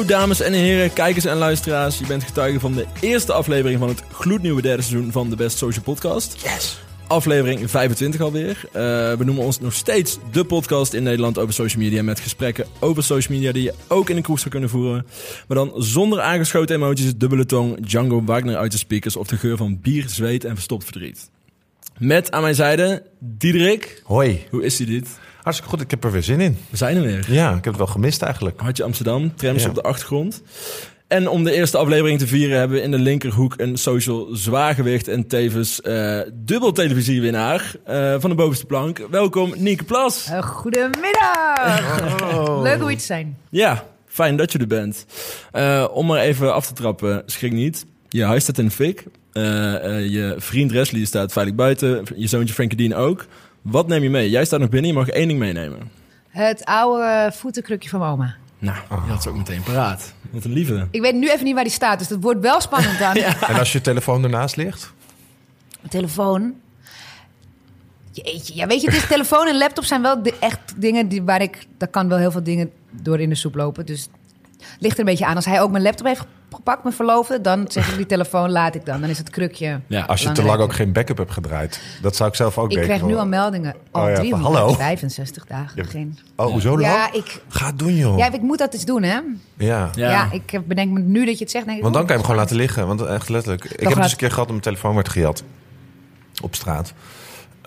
Hallo dames en heren, kijkers en luisteraars. Je bent getuige van de eerste aflevering van het gloednieuwe derde seizoen van de Best Social Podcast. Yes. Aflevering 25 alweer. Uh, we noemen ons nog steeds de podcast in Nederland over social media. Met gesprekken over social media die je ook in een kroeg zou kunnen voeren. Maar dan zonder aangeschoten emoties, dubbele tong, Django Wagner uit de speakers of de geur van bier, zweet en verstopt verdriet. Met aan mijn zijde Diederik. Hoi. Hoe is hij dit? Hartstikke goed, ik heb er weer zin in. We zijn er weer. Ja, ik heb het wel gemist eigenlijk. Hartje Amsterdam, trams op de achtergrond. En om de eerste aflevering te vieren hebben we in de linkerhoek een social zwaargewicht en tevens uh, dubbel televisiewinnaar uh, van de bovenste plank. Welkom Nienke Plas. Uh, goedemiddag. Oh. Leuk om hier te zijn. Ja, fijn dat je er bent. om maar even af te trappen, schrik niet. Je huis staat in de fik. je vriend Wesley staat veilig buiten. Je zoontje Frankie Dean ook. Wat neem je mee? Jij staat nog binnen, je mag één ding meenemen. Het oude voetenkrukje van oma. Nou, je had ze ook meteen paraat. Wat een lieve. Ik weet nu even niet waar die staat, dus dat wordt wel spannend dan. En als je telefoon ernaast ligt? Mijn telefoon? Jeetje, ja, weet je, dus telefoon en laptop zijn wel de, echt dingen die, waar ik... Daar kan wel heel veel dingen door in de soep lopen, dus ligt er een beetje aan. Als hij ook mijn laptop heeft gepakt, mijn verloofde, dan zeg ik die telefoon laat ik dan. Dan is het krukje. Ja, als je te lang ook geen backup hebt gedraaid. Dat zou ik zelf ook Ik krijg nu al meldingen. Al oh, ja, 365 dagen. Geen... Oh, hoezo dan? Ja, ik... Ga het doen, joh. Ja, ik moet dat eens doen, hè? Ja. Ja, ja ik bedenk me nu dat je het zegt. Denk ik, want dan kan je hem gewoon laten liggen. Want echt letterlijk. ik heb dus een keer gehad dat mijn telefoon werd gejat. Op straat.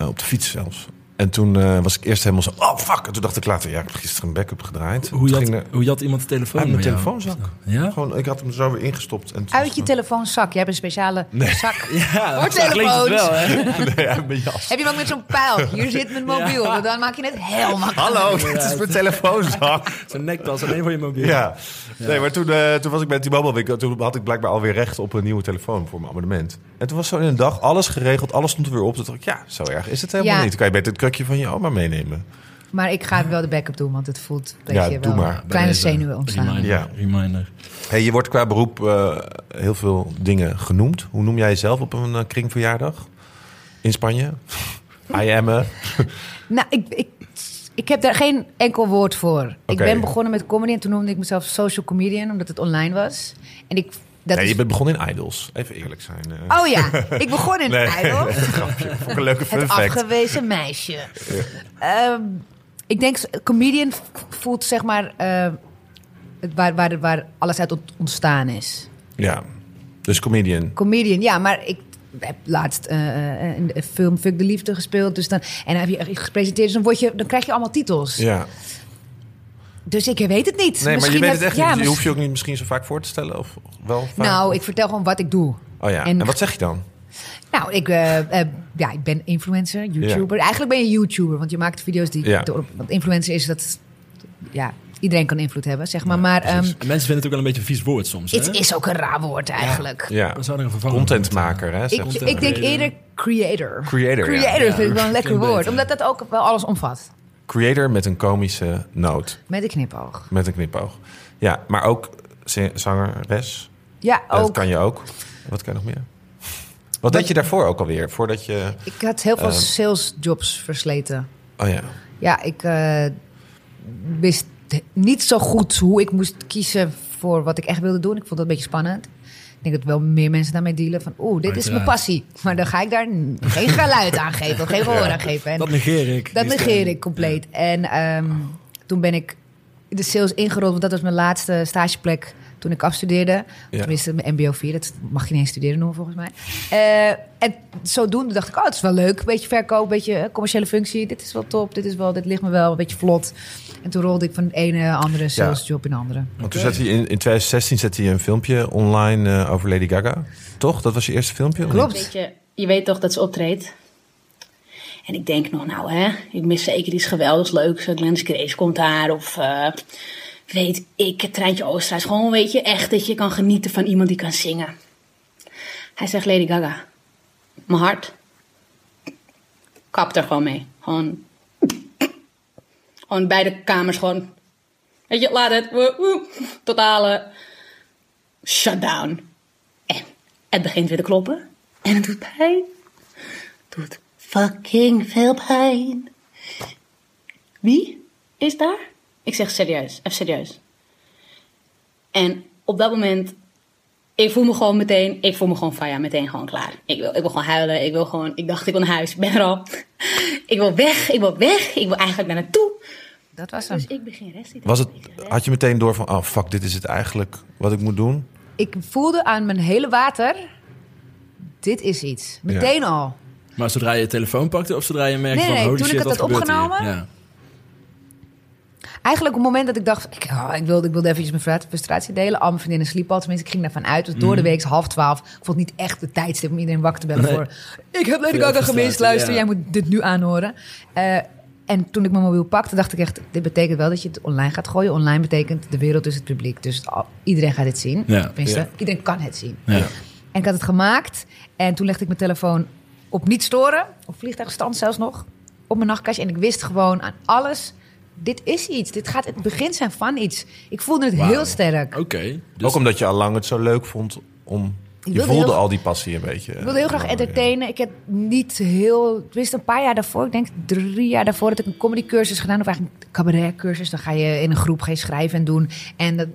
Uh, op de fiets zelfs. En toen uh, was ik eerst helemaal zo, oh fuck. En toen dacht ik later, ja, ik heb gisteren een backup gedraaid. Hoe had, er, hoe had iemand de telefoon? Uit mijn telefoonzak. Ja? Gewoon, ik had hem zo weer ingestopt. En Uit je telefoonzak? Je hebt een speciale nee. zak ja, voor telefoons. Wel, hè? nee, uit mijn jas. Heb je ook met zo'n pijl? Hier zit mijn mobiel. Ja. Dan maak je het heel makkelijk. Hallo, dit is mijn telefoonzak. Zo'n nektas, alleen voor je mobiel. Ja. Nee, maar toen, uh, toen was ik bij T-Mobile. Toen had ik blijkbaar alweer recht op een nieuwe telefoon voor mijn abonnement. En toen was zo in een dag alles geregeld. Alles stond er weer op. Toen dacht ik, ja, zo erg is het helemaal niet. Dan kan je beter het krukje van je oma meenemen. Maar ik ga wel de backup doen, want het voelt een beetje ja, doe wel maar. kleine zenuwen ontstaan. Reminder. Ja. Reminder. Hey, je wordt qua beroep uh, heel veel dingen genoemd. Hoe noem jij jezelf op een uh, kringverjaardag in Spanje? I am a... nou, ik, ik, ik heb daar geen enkel woord voor. Okay. Ik ben begonnen met comedy en toen noemde ik mezelf social comedian, omdat het online was. En ik dat nee, je bent begonnen in Idols. Even eerlijk zijn. Uh. Oh ja, ik begon in nee, Idols. grapje. Vond een leuke fun Het fact. afgewezen meisje. Ja. Um, ik denk, comedian voelt zeg maar uh, waar, waar, waar alles uit ontstaan is. Ja, dus comedian. Comedian, ja, maar ik heb laatst uh, in de film Fuck de Liefde gespeeld. Dus dan, en dan heb je gepresenteerd, dus dan, word je, dan krijg je allemaal titels. Ja. Dus ik weet het niet. Nee, maar je weet het echt ja, niet. Je hoeft je ook niet misschien zo vaak voor te stellen? Of wel vaak? Nou, ik vertel gewoon wat ik doe. Oh ja, en, en wat zeg je dan? Nou, ik, uh, uh, ja, ik ben influencer, YouTuber. Ja. Eigenlijk ben je YouTuber, want je maakt video's die... Ja. Door, want influencer is dat... Ja, iedereen kan invloed hebben, zeg maar. Ja, maar um, mensen vinden het ook wel een beetje een vies woord soms. Het is ook een raar woord eigenlijk. Ja, ja. zou er een Contentmaker, hè? Ik, ik denk eerder creator. Creator, Creator vind ik wel een lekker woord, omdat dat ook wel alles omvat. Creator met een komische noot. Met een knipoog. Met een knipoog. Ja, maar ook zangeres. Ja, ook. Dat kan je ook. Wat kan je nog meer? Wat deed je daarvoor ook alweer? Voordat je, ik had heel veel uh, salesjobs versleten. Oh ja. Ja, ik uh, wist niet zo goed hoe ik moest kiezen voor wat ik echt wilde doen. Ik vond dat een beetje spannend. Ik denk dat wel meer mensen daarmee dealen van... oeh, dit is mijn passie. Maar dan ga ik daar geen geluid aan geven of geen gehoor aan geven. En dat negeer ik. Dat negeer ik compleet. En um, toen ben ik de sales ingerold, want dat was mijn laatste stageplek toen ik afstudeerde. Ja. Tenminste, mijn MBO 4, dat mag je niet eens studeren noemen volgens mij. Uh, en zodoende dacht ik, oh, het is wel leuk. Een beetje verkoop, een beetje commerciële functie. Dit is wel top, dit, is wel, dit ligt me wel een beetje vlot. En toen rolde ik van de ene andere salesjob ja. in de andere. Want toen zette je in, in 2016 zette je een filmpje online uh, over Lady Gaga. Toch? Dat was je eerste filmpje? Klopt. Weet je, je weet toch dat ze optreedt? En ik denk nog, nou hè, ik mis zeker iets geweldigs leuks. Glennis Grace komt daar of... Uh, weet ik, het treintje Oosterhuis. Gewoon weet je, echt dat je kan genieten van iemand die kan zingen. Hij zegt Lady Gaga. Mijn hart. Kap er gewoon mee. Gewoon. Gewoon beide kamers gewoon. Weet je, laat het. Totale. Shutdown. En het begint weer te kloppen. En het doet pijn. Het doet fucking veel pijn. Wie is daar? Ik zeg serieus, even serieus. En op dat moment, ik voel me gewoon meteen, ik voel me gewoon van ja, meteen gewoon klaar. Ik wil, ik wil gewoon huilen. Ik wil gewoon, ik dacht ik wil naar huis, ik ben er al. ik wil weg, ik wil weg. Ik wil eigenlijk naar naartoe. Dat was hem. Dus ik begin rest Was het, had je meteen door van, oh fuck, dit is het eigenlijk wat ik moet doen? Ik voelde aan mijn hele water, dit is iets. Meteen al. Maar zodra je je telefoon pakte of zodra je merkte Nee, van... nee, holy toen ik shit, het wat had hier? opgenomen, Ja. Eigenlijk op het moment dat ik dacht, ik, oh, ik, wilde, ik wilde eventjes mijn frustra- frustratie delen. Al mijn vriendinnen sliepen al, tenminste, ik ging daarvan uit. Dus door de week is half twaalf. Ik vond het niet echt de tijdstip om iedereen wakker te bellen Nee. voor... Ik heb Lady Gaga gemist, luister, ja. jij moet dit nu aanhoren. Eh, en toen ik mijn mobiel pakte, dacht ik echt... Dit betekent wel dat je het online gaat gooien. Online betekent de wereld is het publiek. Dus iedereen gaat dit zien. Ja. Iedereen kan het zien. Ja. En ik had het gemaakt. En toen legde ik mijn telefoon op niet storen. Op vliegtuigstand zelfs nog. Op mijn nachtkastje. En ik wist gewoon aan alles... Dit is iets. Dit gaat het begin zijn van iets. Ik voelde het heel sterk. Oké. Dus Ook omdat je al lang het zo leuk vond om... Je voelde heel- al die passie een beetje. Ik wilde heel graag entertainen. Ik heb niet heel... Ik wist een paar jaar daarvoor, ik denk drie jaar daarvoor... dat ik een comedycursus gedaan of eigenlijk een cabaretcursus. Dan ga je in een groep je schrijven en doen. En dat,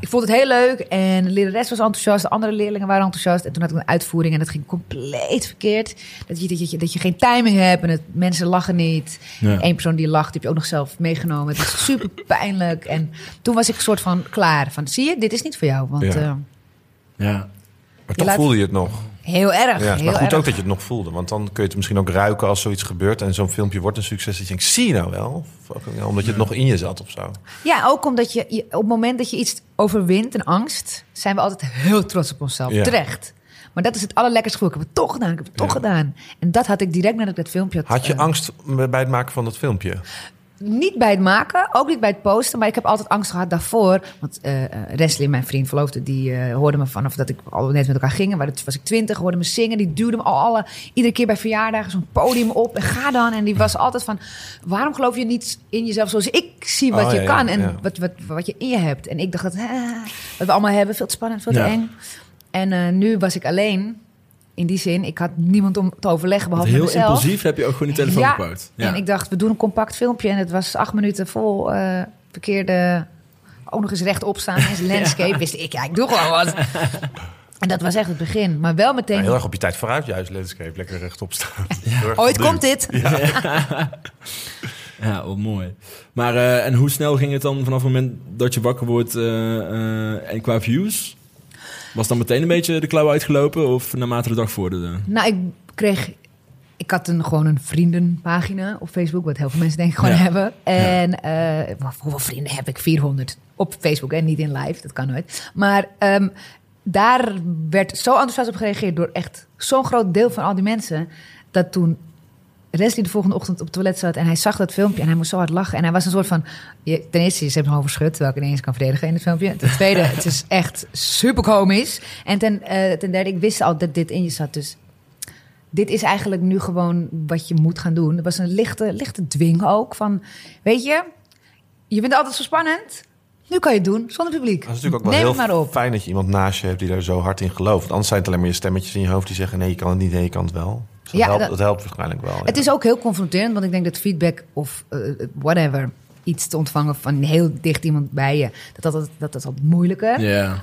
ik vond het heel leuk. En de lerares was enthousiast. De andere leerlingen waren enthousiast. En toen had ik een uitvoering en dat ging compleet verkeerd. Dat je, dat je, dat je geen timing hebt en het, mensen lachen niet. Ja. Eén persoon die lacht, die heb je ook nog zelf meegenomen. Het is super pijnlijk. En toen was ik een soort van klaar. Van, zie je, dit is niet voor jou. Want Ja. eh, Ja. Maar toch laat- voelde je het nog. heel erg, Ja, heel maar goed erg. ook dat je het nog voelde. Want dan kun je het misschien ook ruiken als zoiets gebeurt. En zo'n filmpje wordt een succes. Dat je denkt, zie je nou wel? Omdat je het nog in je zat of zo. Ja, ook omdat je, je- op het moment dat je iets overwint, een angst, zijn we altijd heel trots op onszelf. Ja. Terecht. Maar dat is het allerlekkerste gevoel. Ik heb het toch gedaan, ik heb het toch Ja. gedaan. En dat had ik direct nadat ik dat filmpje had. Had je eh, angst bij het maken van dat filmpje? Niet bij het maken, ook niet bij het posten. Maar ik heb altijd angst gehad daarvoor. Want eh eh, Wesley, mijn vriend verloofde, die eh, hoorde me vanaf dat ik al net met elkaar gingen. Maar dat was ik twintig, hoorde me zingen. Die duwde me al alle, iedere keer bij verjaardagen zo'n podium op. En ga dan. En die was altijd van, waarom geloof je niet in jezelf zoals ik zie wat Oh, je ja, kan. En ja. wat, wat, wat je in je hebt. En ik dacht dat, ah, wat we allemaal hebben, veel te spannend, veel te Ja. eng. En eh, nu was ik alleen. In die zin, ik had niemand om te overleggen behalve heel mezelf. impulsief heb je ook gewoon die telefoon Ja. gepakt. Ja. En ik dacht, we doen een compact filmpje. En het was acht minuten vol eh, verkeerde... Ook nog eens rechtop staan. En landscape wist ik, ja, ik doe gewoon wat. En dat was echt het begin. Maar wel meteen... Ja, heel erg op je tijd vooruit juist, landscape. Lekker rechtop staan. Heel Ooit komt dit. Ja, wat mooi. Maar eh, en hoe snel ging het dan vanaf het moment dat je wakker wordt eh, eh, en qua views? Was dan meteen een beetje de klauw uitgelopen of naarmate de dag vorderde? Nou, ik kreeg... Ik had een, gewoon een vriendenpagina op Facebook, wat heel veel mensen denk ik gewoon Ja. hebben. En eh, hoeveel vrienden heb ik? 400 op Facebook en niet in live, dat kan nooit. Maar ehm, daar werd zo enthousiast op gereageerd door echt zo'n groot deel van al die mensen, dat toen Leslie de volgende ochtend op het toilet zat en hij zag dat filmpje en hij moest zo hard lachen. En hij was een soort van, je, ten eerste, ze hebben hem overschud, terwijl ik ineens kan verdedigen in het filmpje. Ten tweede, het is echt super komisch. En ten, eh, ten derde, ik wist al dat dit in je zat, dus dit is eigenlijk nu gewoon wat je moet gaan doen. Er was een lichte, lichte dwing ook van, weet je, je vindt het altijd zo spannend. Nu kan je het doen, zonder publiek. Dat is natuurlijk ook wel Neem heel het maar op. fijn dat je iemand naast je hebt die daar zo hard in gelooft. Want anders zijn het alleen maar je stemmetjes in je hoofd die zeggen... nee, je kan het niet, nee, je kan het wel. Dat, Ja, helpt, dat- dat helpt waarschijnlijk wel. Het ja. is ook heel confronterend, want ik denk dat feedback of eh, whatever, iets te ontvangen van heel dicht iemand bij je, dat dat, dat, dat is altijd moeilijker.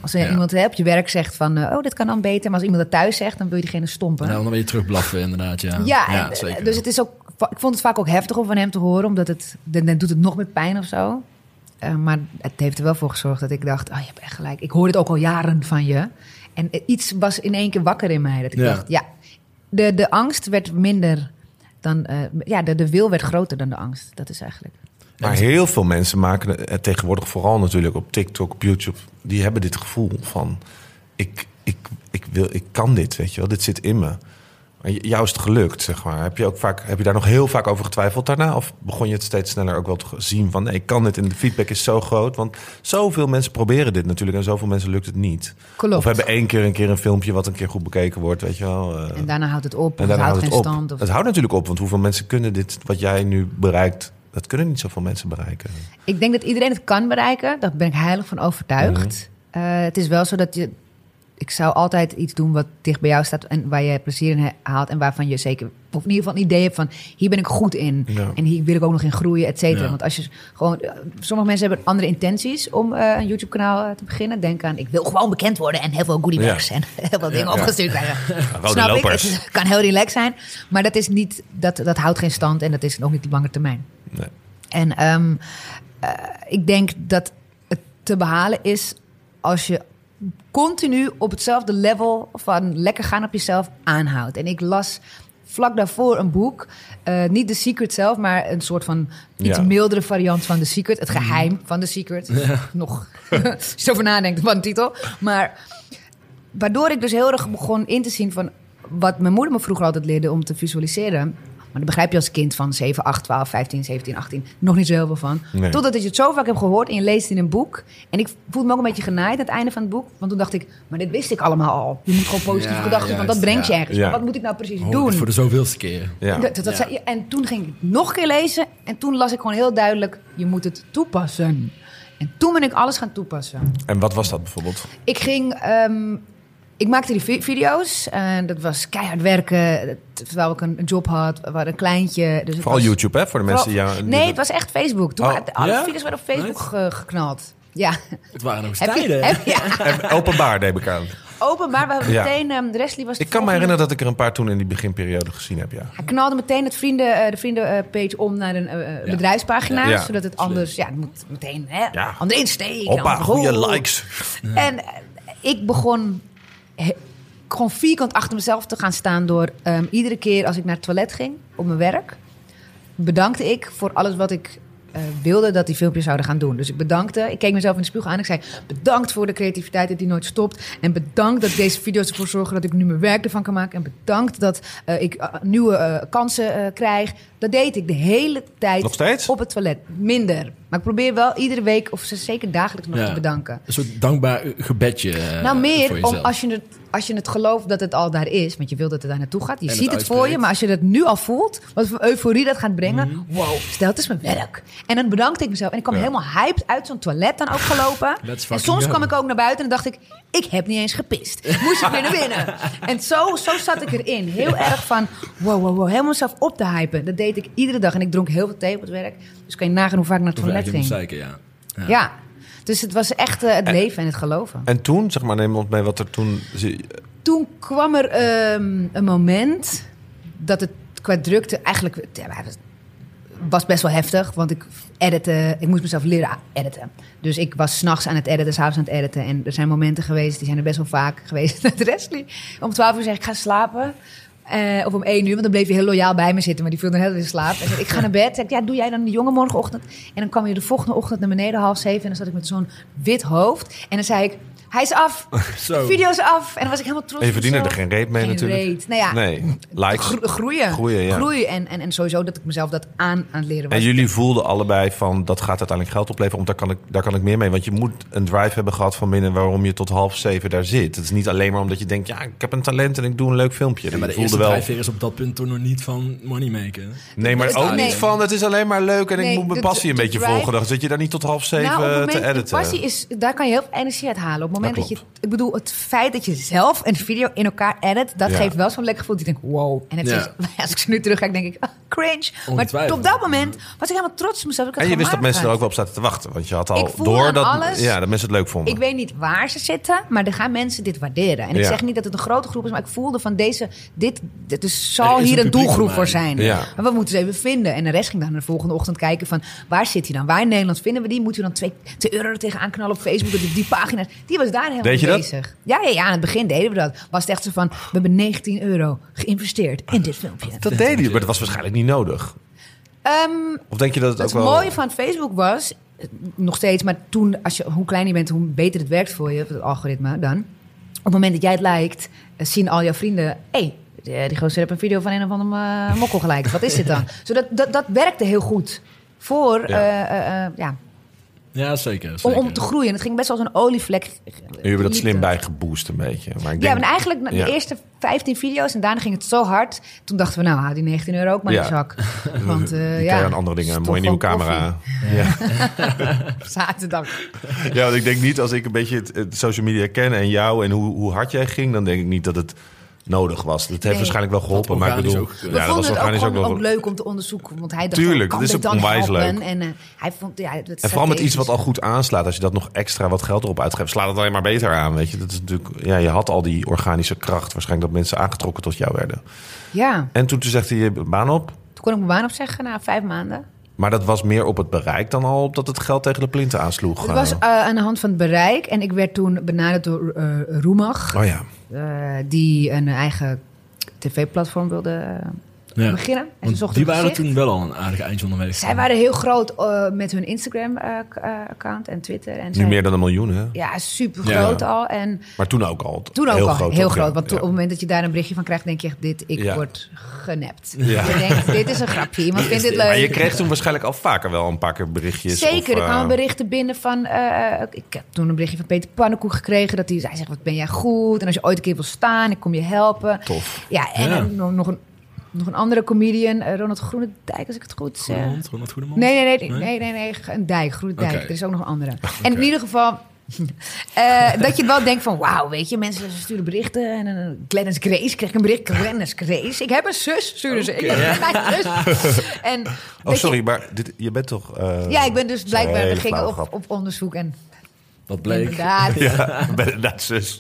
Als ja. iemand hebt, je werk zegt van, eh, oh, dit kan dan beter. Maar als iemand dat thuis zegt, dan wil je diegene stompen. Ja, dan ben je terugblaffen inderdaad, ja. Ja, en, zeker. dus het is ook. Ik vond het vaak ook heftig om van hem te horen, omdat het dan dan doet het nog meer pijn of zo. Eh, maar het heeft er wel voor gezorgd dat ik dacht: oh, je hebt echt gelijk. Ik hoor dit ook al jaren van je. En iets was in één keer wakker in mij. Dat ik Ja. dacht: ja, de, de angst werd minder dan. eh, ja, de, de wil werd groter dan de angst. Dat is eigenlijk. Maar heel veel mensen maken het tegenwoordig vooral natuurlijk op TikTok, op YouTube. Die hebben dit gevoel van, ik, ik, ik, wil, ik kan dit, weet je wel. Dit zit in me. Jou is het gelukt, zeg maar. Heb je, ook vaak, heb je daar nog heel vaak over getwijfeld daarna? Of begon je het steeds sneller ook wel te zien van... nee, ik kan dit en de feedback is zo groot. Want zoveel mensen proberen dit natuurlijk... en zoveel mensen lukt het niet. Klopt. Of hebben één keer een keer een filmpje... wat een keer goed bekeken wordt, weet je wel. eh. En daarna houdt het op. En daarna het houdt houdt het op. stand. Of... Het houdt natuurlijk op, want hoeveel mensen kunnen dit... wat jij nu bereikt... dat kunnen niet zoveel mensen bereiken. Ik denk dat iedereen het kan bereiken. Daar ben ik heilig van overtuigd. Mhm. Eh, het is wel zo dat je. Ik zou altijd iets doen wat dicht bij jou staat en waar je plezier in haalt en waarvan je zeker, of in ieder geval een idee hebt van hier ben ik goed in Ja. en hier wil ik ook nog in groeien, et cetera. Ja. Want als je gewoon, eh, sommige mensen hebben andere intenties om eh, een YouTube-kanaal eh, te beginnen. Denk aan, ik wil gewoon bekend worden en heel veel goodiebags Ja. en heel veel dingen opgestuurd krijgen. Snap lopers. ik? Het kan heel relaxed zijn, maar dat is niet, dat, dat houdt geen stand en dat is nog niet op lange termijn. Nee. En ehm, eh, ik denk dat het te behalen is als je continu op hetzelfde level van lekker gaan op jezelf aanhoudt. En ik las vlak daarvoor een boek, eh, niet The Secret zelf, maar een soort van iets Ja. mildere variant van The Secret, het geheim van The Secret. Nog, als je erover nadenkt van de titel. Maar waardoor ik dus heel erg begon in te zien van wat mijn moeder me vroeger altijd leerde om te visualiseren. Maar dat begrijp je als kind van 7, 8, 12, 15, 17, 18 nog niet zo heel veel van. Nee. Totdat je het zo vaak hebt gehoord en je leest het in een boek. En ik voelde me ook een beetje genaaid aan het einde van het boek. Want toen dacht ik, maar dit wist ik allemaal al. Je moet gewoon positieve Ja, gedachten, want dat brengt je ergens. Maar wat moet ik nou precies Hoor doen? voor de zoveelste keer. Ja. Dat, dat Ja. zei- en toen ging ik het nog een keer lezen. En toen las ik gewoon heel duidelijk, je moet het toepassen. En toen ben ik alles gaan toepassen. En wat was dat bijvoorbeeld? Ik ging. ehm, ik maakte die vi- video's. En dat was keihard werken. Terwijl ik een, een job had. We hadden een kleintje. Dus Vooral was- YouTube, hè? Voor de mensen die vooral- jou... Nee, het was echt Facebook. Toen Oh, waren- alle ja? video's werden op Facebook Nice. ge- geknald. Ja. Het waren nog Heb je, tijden. heb, ja. En openbaar, neem ik aan. Openbaar. We hebben Ja. meteen. ehm de Leslie was. de Ik kan me herinneren dat ik er een paar toen in die beginperiode gezien heb, ja. Hij knalde meteen het vrienden, eh, de vriendenpage om naar een eh, eh, Ja. bedrijfspagina. Ja. Zodat het anders. Ja, het moet meteen. Hè, Ja. Andere insteek. Hoppa, en goede likes. En ik begon he- gewoon vierkant achter mezelf te gaan staan door ehm, iedere keer als ik naar het toilet ging op mijn werk, bedankte ik voor alles wat ik eh, wilde dat die filmpjes zouden gaan doen. Dus ik bedankte, ik keek mezelf in de spiegel aan en ik zei bedankt voor de creativiteit dat die nooit stopt en bedankt dat deze video's ervoor zorgen dat ik nu mijn werk ervan kan maken en bedankt dat eh, ik eh, nieuwe kansen eh, krijg. Dat deed ik de hele tijd Nog steeds? op het toilet. Minder. Maar ik probeer wel iedere week of zeker dagelijks nog Ja. te bedanken. Een soort dankbaar gebedje. Nou, voor meer om als je, het, als je het gelooft dat het al daar is. Want je wilt dat het daar naartoe gaat. Je En ziet het het voor je. Maar als je dat nu al voelt, wat voor euforie dat gaat brengen. Mhm. Wow, stel het is mijn werk. En dan bedankte ik mezelf. En ik kwam Ja. helemaal hyped uit zo'n toilet dan ook gelopen. En soms kwam ik ook naar buiten en dacht ik... Ik heb niet eens gepist. Moest ik weer naar binnen. En zo, zo zat ik erin. Heel erg van wow, wow, wow. Helemaal mezelf op te hypen. Dat deed ik iedere dag. En ik dronk heel veel thee op het werk. Dus kan je nagaan hoe vaak ik naar het toilet ging. zeiken, ja. Ja. Dus het was echt eh, het leven en het geloven. En toen, zeg maar, neem ons mee wat er toen... toen kwam er ehm, een moment dat het qua drukte eigenlijk ja, was best wel heftig, want ik editen, ik moest mezelf leren editen. Dus ik was s'nachts aan het editen, s'avonds aan het editen. En er zijn momenten geweest, die zijn er best wel vaak geweest. Dat Wesley om 12 uur zeg ik ga slapen. Eh, of om 1 uur, want dan bleef je heel loyaal bij me zitten, maar die viel dan heel in slaap. Zei, ik ga naar bed. Zeg ik, ja, doe jij dan de jonge morgenochtend? En dan kwam je de volgende ochtend naar beneden, half zeven. En dan zat ik met zo'n wit hoofd. En dan zei ik, hij is af. Zo. De video is af. En dan was ik helemaal trots En je verdiende er geen reet mee Geen natuurlijk. reet. Nou ja, Nee, likes. gro- groeien. Groeien, ja. Groeien. En, en, en sowieso dat ik mezelf dat aan aan het leren was. En jullie voelden allebei van dat gaat uiteindelijk geld opleveren, want daar kan, ik, daar kan ik meer mee. Want je moet een drive hebben gehad van binnen waarom je tot half zeven daar zit. Het is niet alleen maar omdat je denkt, ja, ik heb een talent en ik doe een leuk filmpje. Ja, maar de eerste wel. is op dat punt toch nog niet van money maken. Nee, maar ook nee. niet van het is alleen maar leuk en ik moet mijn de- passie een beetje drive- volgen. Dan zit je daar niet tot half zeven nou, op het moment, te editen. De passie is, daar kan je heel veel energie uit halen. Op moment Dat dat, je, klopt. ik bedoel, het feit dat je zelf een video in elkaar edit, dat Ja. geeft wel zo'n lekker gevoel. Dat je denkt, wow. En het Ja. is, als ik ze nu terugkijk, denk ik, ah, cringe. Maar op dat moment was ik helemaal trots op mezelf. Ik En je wist dat mensen er ook wel op zaten te wachten. Want je had al door dat, alles. ja, dat mensen het leuk vonden. Ik weet niet waar ze zitten, maar er gaan mensen dit waarderen. En ik zeg niet dat het een grote groep is, maar ik voelde van deze, dit, dit dus zal Er hier een doelgroep voor zijn. Maar we moeten ze even vinden. En de rest ging dan de volgende ochtend kijken van waar zit hij dan? Waar in Nederland vinden we die? Moeten we dan twee, twee euro er tegenaan knallen op Facebook? Die pagina's, die was daar helemaal Deed je dat? Ja, ja, ja, aan het begin deden we dat. Was het echt zo van, we hebben 19 euro geïnvesteerd in dit filmpje. Dat deed je, maar dat was waarschijnlijk niet nodig. Ehm, Of denk je dat het het ook wel... mooie van Facebook was, eh, nog steeds, maar toen, als je, hoe kleiner je bent, hoe beter het werkt voor je, het algoritme dan. Op het moment dat jij het lijkt, eh, zien al jouw vrienden, hé, hey, die, die gozer heeft een video van een of andere eh, mokkel gelijk. Wat is dit dan? Zodat dat, dat werkte heel goed voor, ja, Ja, zeker. Om, zeker. om te groeien. Het ging best wel als een olievlek. Nu hebben we dat slim bijgeboost een beetje. Maar ik Ja, denk, maar eigenlijk de ja. eerste 15 video's en daarna ging het zo hard. Toen dachten we, nou, haal die 19 euro ook maar in Ja. de zak. Want eh, Je ja, kan je aan andere dingen, een mooie nieuwe camera. Ja. Zaterdag. ja, want ik denk niet als ik een beetje het, het social media ken en jou en hoe, hoe hard jij ging, dan denk ik niet dat het nodig was. Dat heeft Nee. waarschijnlijk wel geholpen, maar ik bedoel, ook, We ja, ja, dat was ook, organisch ook gewoon wel. ook leuk om te onderzoeken. Want hij dacht, Tuurlijk, dat is ook onwijs leuk. En eh, hij vond, ja, het En vooral met iets wat al goed aanslaat, als je dat nog extra wat geld erop uitgeeft, slaat het alleen maar beter aan. Weet je, dat is natuurlijk, ja, je had al die organische kracht, waarschijnlijk dat mensen aangetrokken tot jou werden. Ja, En toen, toen zegt hij je baan op. toen kon ik mijn baan opzeggen na vijf maanden. Maar dat was meer op het bereik dan al op dat het geld tegen de plinten aansloeg. Het was eh. eh, aan de hand van het bereik. En ik werd toen benaderd door eh Roemag. Oh ja. die een eigen tv-platform wilde Ja. beginnen. En ze Want zochten die waren gezicht. toen wel al een aardig eindje onderweg. Zij waren heel groot eh, met hun Instagram-account en Twitter. En Nu zij- meer dan een miljoen, hè? Ja, super Ja. groot al. En Maar toen ook al. toen ook heel al groot. heel ook, groot. ja. Want toen- Ja. op het moment dat je daar een berichtje van krijgt, denk je echt, dit, ik Ja. word genept. Ja. Je denkt, dit is een grapje. Iemand vindt dit leuk. Maar je kreeg toen waarschijnlijk al vaker wel een paar keer berichtjes. Zeker, of, er kwamen eh, berichten binnen van... eh, ik heb toen een berichtje van Peter Pannenkoek gekregen... dat hij zei, zegt, wat ben jij goed? En als je ooit een keer wil staan, ik kom je helpen. Tof. Ja, en nog, een, nog een andere comedian, eh, Ronald Groenendijk, als ik het goed zeg. Ronald Goedemond? Nee, nee, nee, Nee? nee, nee, nee, een dijk, Groenendijk. Er is ook nog een andere. En in ieder geval... eh, dat je wel denkt van, wauw, weet je, mensen sturen berichten. En uh, Glennis Grace, kreeg een bericht, Glennis Grace. Ik heb een zus, sturen ze. Ik heb mijn zus. En, Oh, je- sorry, maar dit, je bent toch... eh, ja, ik ben dus blijkbaar, we gingen op, op onderzoek en Wat bleek. inderdaad. Ja, ik ben inderdaad zus.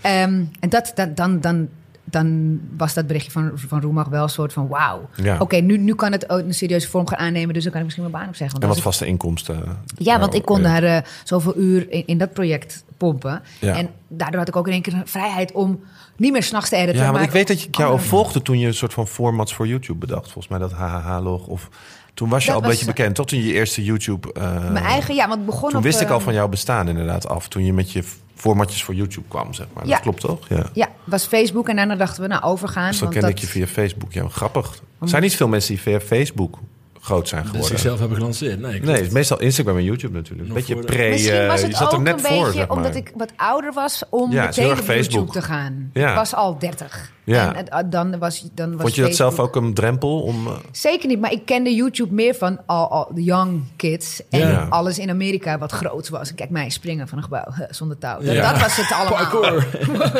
Ehm, en dat, dat, dan, dan, dan was dat berichtje van, van Roemag wel een soort van wauw. Ja. Oké, nu, nu kan het ook een serieuze vorm gaan aannemen, dus dan kan ik misschien mijn baan opzeggen. En wat ik- vaste inkomsten. ja, want ik kon daar eh, zoveel uur in, in dat project pompen. Ja. En daardoor had ik ook in één keer een vrijheid om niet meer s'nachts te editen. Ja, maar ik weet dat je jou al volgde toen je een soort van formats voor YouTube bedacht. Volgens mij dat HHH-log. Of toen was je Dat al een was- beetje bekend, tot toen je eerste YouTube... eh, Mijn eigen, ja, want het begon toen op... wist ik al eh, van jouw bestaan inderdaad af. Toen je met je formatjes voor YouTube kwam, zeg maar. Ja. Dat klopt toch? Ja. Ja, was Facebook en daarna dachten we, nou, overgaan. Dus dan want kende dat, ik je via Facebook. Ja, grappig. Er zijn niet veel mensen die via Facebook groot zijn Dus geworden. zichzelf hebben gelanceerd. Nee, Nee, het is meestal Instagram en YouTube natuurlijk. Een beetje pre... Misschien was eh, het je zat er ook net een voor, beetje zeg maar. omdat ik wat ouder was om Ja, meteen op Facebook. YouTube te gaan. Ja. Ik was al 30. Ja. En het- dan was, dan was Vond je dat zelf ook een drempel om... eh, Zeker niet, maar ik kende YouTube meer van al, al de young kids. En Ja. alles in Amerika wat groot was. Kijk mij springen van een gebouw zonder touw. Dat, Ja. dat was het allemaal. Parkour.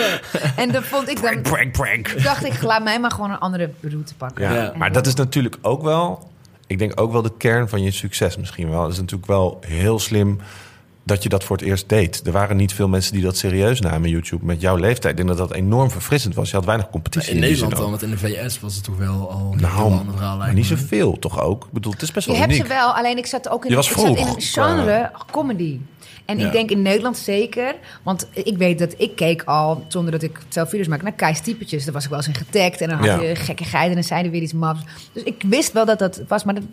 en dat vond ik dan... prank, prank. dacht ik, laat mij maar gewoon een andere route pakken. Ja, maar dat is natuurlijk ook wel... Ik denk ook wel de kern van je succes misschien wel. Het is natuurlijk wel heel slim dat je dat voor het eerst deed. Er waren niet veel mensen die dat serieus namen, YouTube, met jouw leeftijd. Ik denk dat dat enorm verfrissend was. Je had weinig competitie In Nederland dan, want in de VS was het toch wel al een heel Nou, ander verhaal. maar niet zoveel toch ook? Ik bedoel, het is best Je wel hebt uniek. ze wel, alleen ik zat ook in, Je was ik zat in vroeg, een genre comedy. En Ja. ik denk in Nederland zeker, want ik weet dat ik keek al, zonder dat ik zelf video's maak, naar Kai's typetjes. Daar was ik wel eens in getagd en dan had je gekke geiten en dan zeiden weer iets maps. Dus ik wist wel dat dat was, maar dat,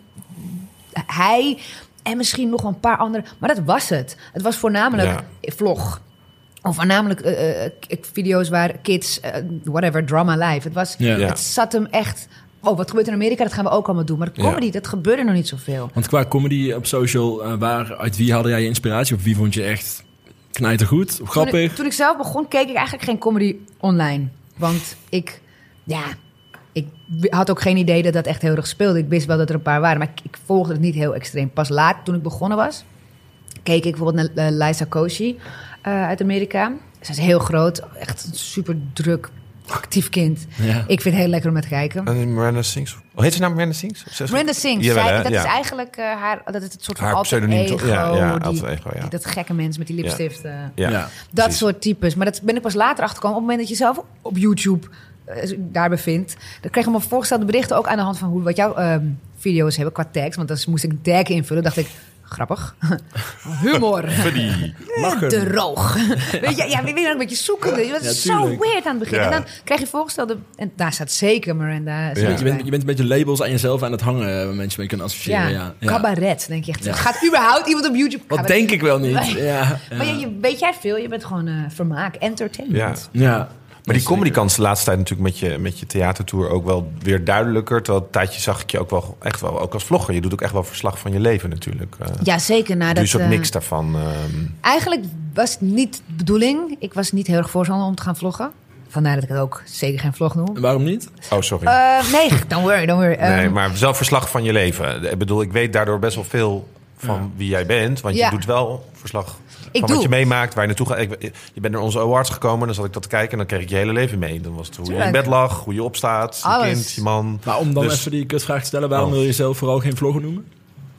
hij en misschien nog een paar anderen, maar dat was het. Het was voornamelijk Ja. vlog. Of voornamelijk eh, eh, video's waar kids, eh, whatever, drama live. Het, was, het zat hem echt... Oh, wat gebeurt in Amerika, dat gaan we ook allemaal doen. Maar de Ja. comedy, dat gebeurde nog niet zoveel. Want qua comedy op social, eh, waar, uit wie haalde jij je inspiratie? Of wie vond je echt knijtergoed? Of Toen grappig? ik, toen ik zelf begon, keek ik eigenlijk geen comedy online. Want ik, ja, ik had ook geen idee dat dat echt heel erg speelde. Ik wist wel dat er een paar waren, maar ik, ik volgde het niet heel extreem. Pas laat, toen ik begonnen was, keek ik bijvoorbeeld naar uh, Liza Koshy eh, uit Amerika. Zij is heel groot, echt een super druk, actief kind. Ja. Ik vind het heel lekker om naar te kijken. En Miranda Sings. Oh, heet ze nou Miranda Sings? Brenda Sings, Jawel, zij- hè? dat Ja. is eigenlijk eh, haar, dat is het soort van Haar alter pseudoniem, ego. toch? Ja, ja, die- alter ego, ja. die- dat gekke mensen met die lipstift. eh. Ja. Ja. Dat Precies. soort types. Maar dat ben ik pas later achterkomen. Op het moment dat je zelf op YouTube eh, daar bevindt. Dan kreeg ik me voorgestelde berichten ook aan de hand van hoe, wat jouw ehm, video's hebben qua tags. Want dan moest ik een tag invullen. dacht ik, grappig. Humor. Lachen. Droog. weet je, ja, we een beetje zoeken. Was Ja, zo weird aan het begin. Ja. En dan krijg je voorgestelde... En daar staat zeker Miranda. Ja. Je, bent, je bent een beetje labels aan jezelf aan het hangen waar mensen mee kunnen associëren. Ja, Ja, ja. cabaret, denk je echt. Ja. Gaat überhaupt iemand op YouTube Wat cabaret? denk ik wel niet. Maar je, je- weet jij veel? Je bent gewoon eh, vermaak, entertainment. Ja. ja. Maar die comedy kans de laatste tijd natuurlijk met je, met je theatertour ook wel weer duidelijker. Terwijl een tijdje zag ik je ook wel echt wel, ook als vlogger. Je doet ook echt wel verslag van je leven natuurlijk. Uh, Ja, zeker. doe je Nadat, een soort eh, mix daarvan. ehm. Eigenlijk was het niet de bedoeling. Ik was niet heel erg voorstander om te gaan vloggen. Vandaar dat ik het ook zeker geen vlog noem. Waarom niet? oh, sorry. Eh, nee, don't worry, don't worry. nee, Ehm, maar zelf verslag van je leven. Ik bedoel, ik weet daardoor best wel veel van wie jij bent. Want Ja. je doet wel verslag Ik van doe. wat je meemaakt, waar je naartoe gaat. Ik- Je bent naar onze awards gekomen, dan zat ik dat te kijken... en dan kreeg ik je hele leven mee. Dan was het hoe je in bed lag, hoe je opstaat, je Alles. kind, je man. Maar om dan Dus- even die kutvraag te stellen, waarom Oh. wil je zelf vooral geen vloggen noemen?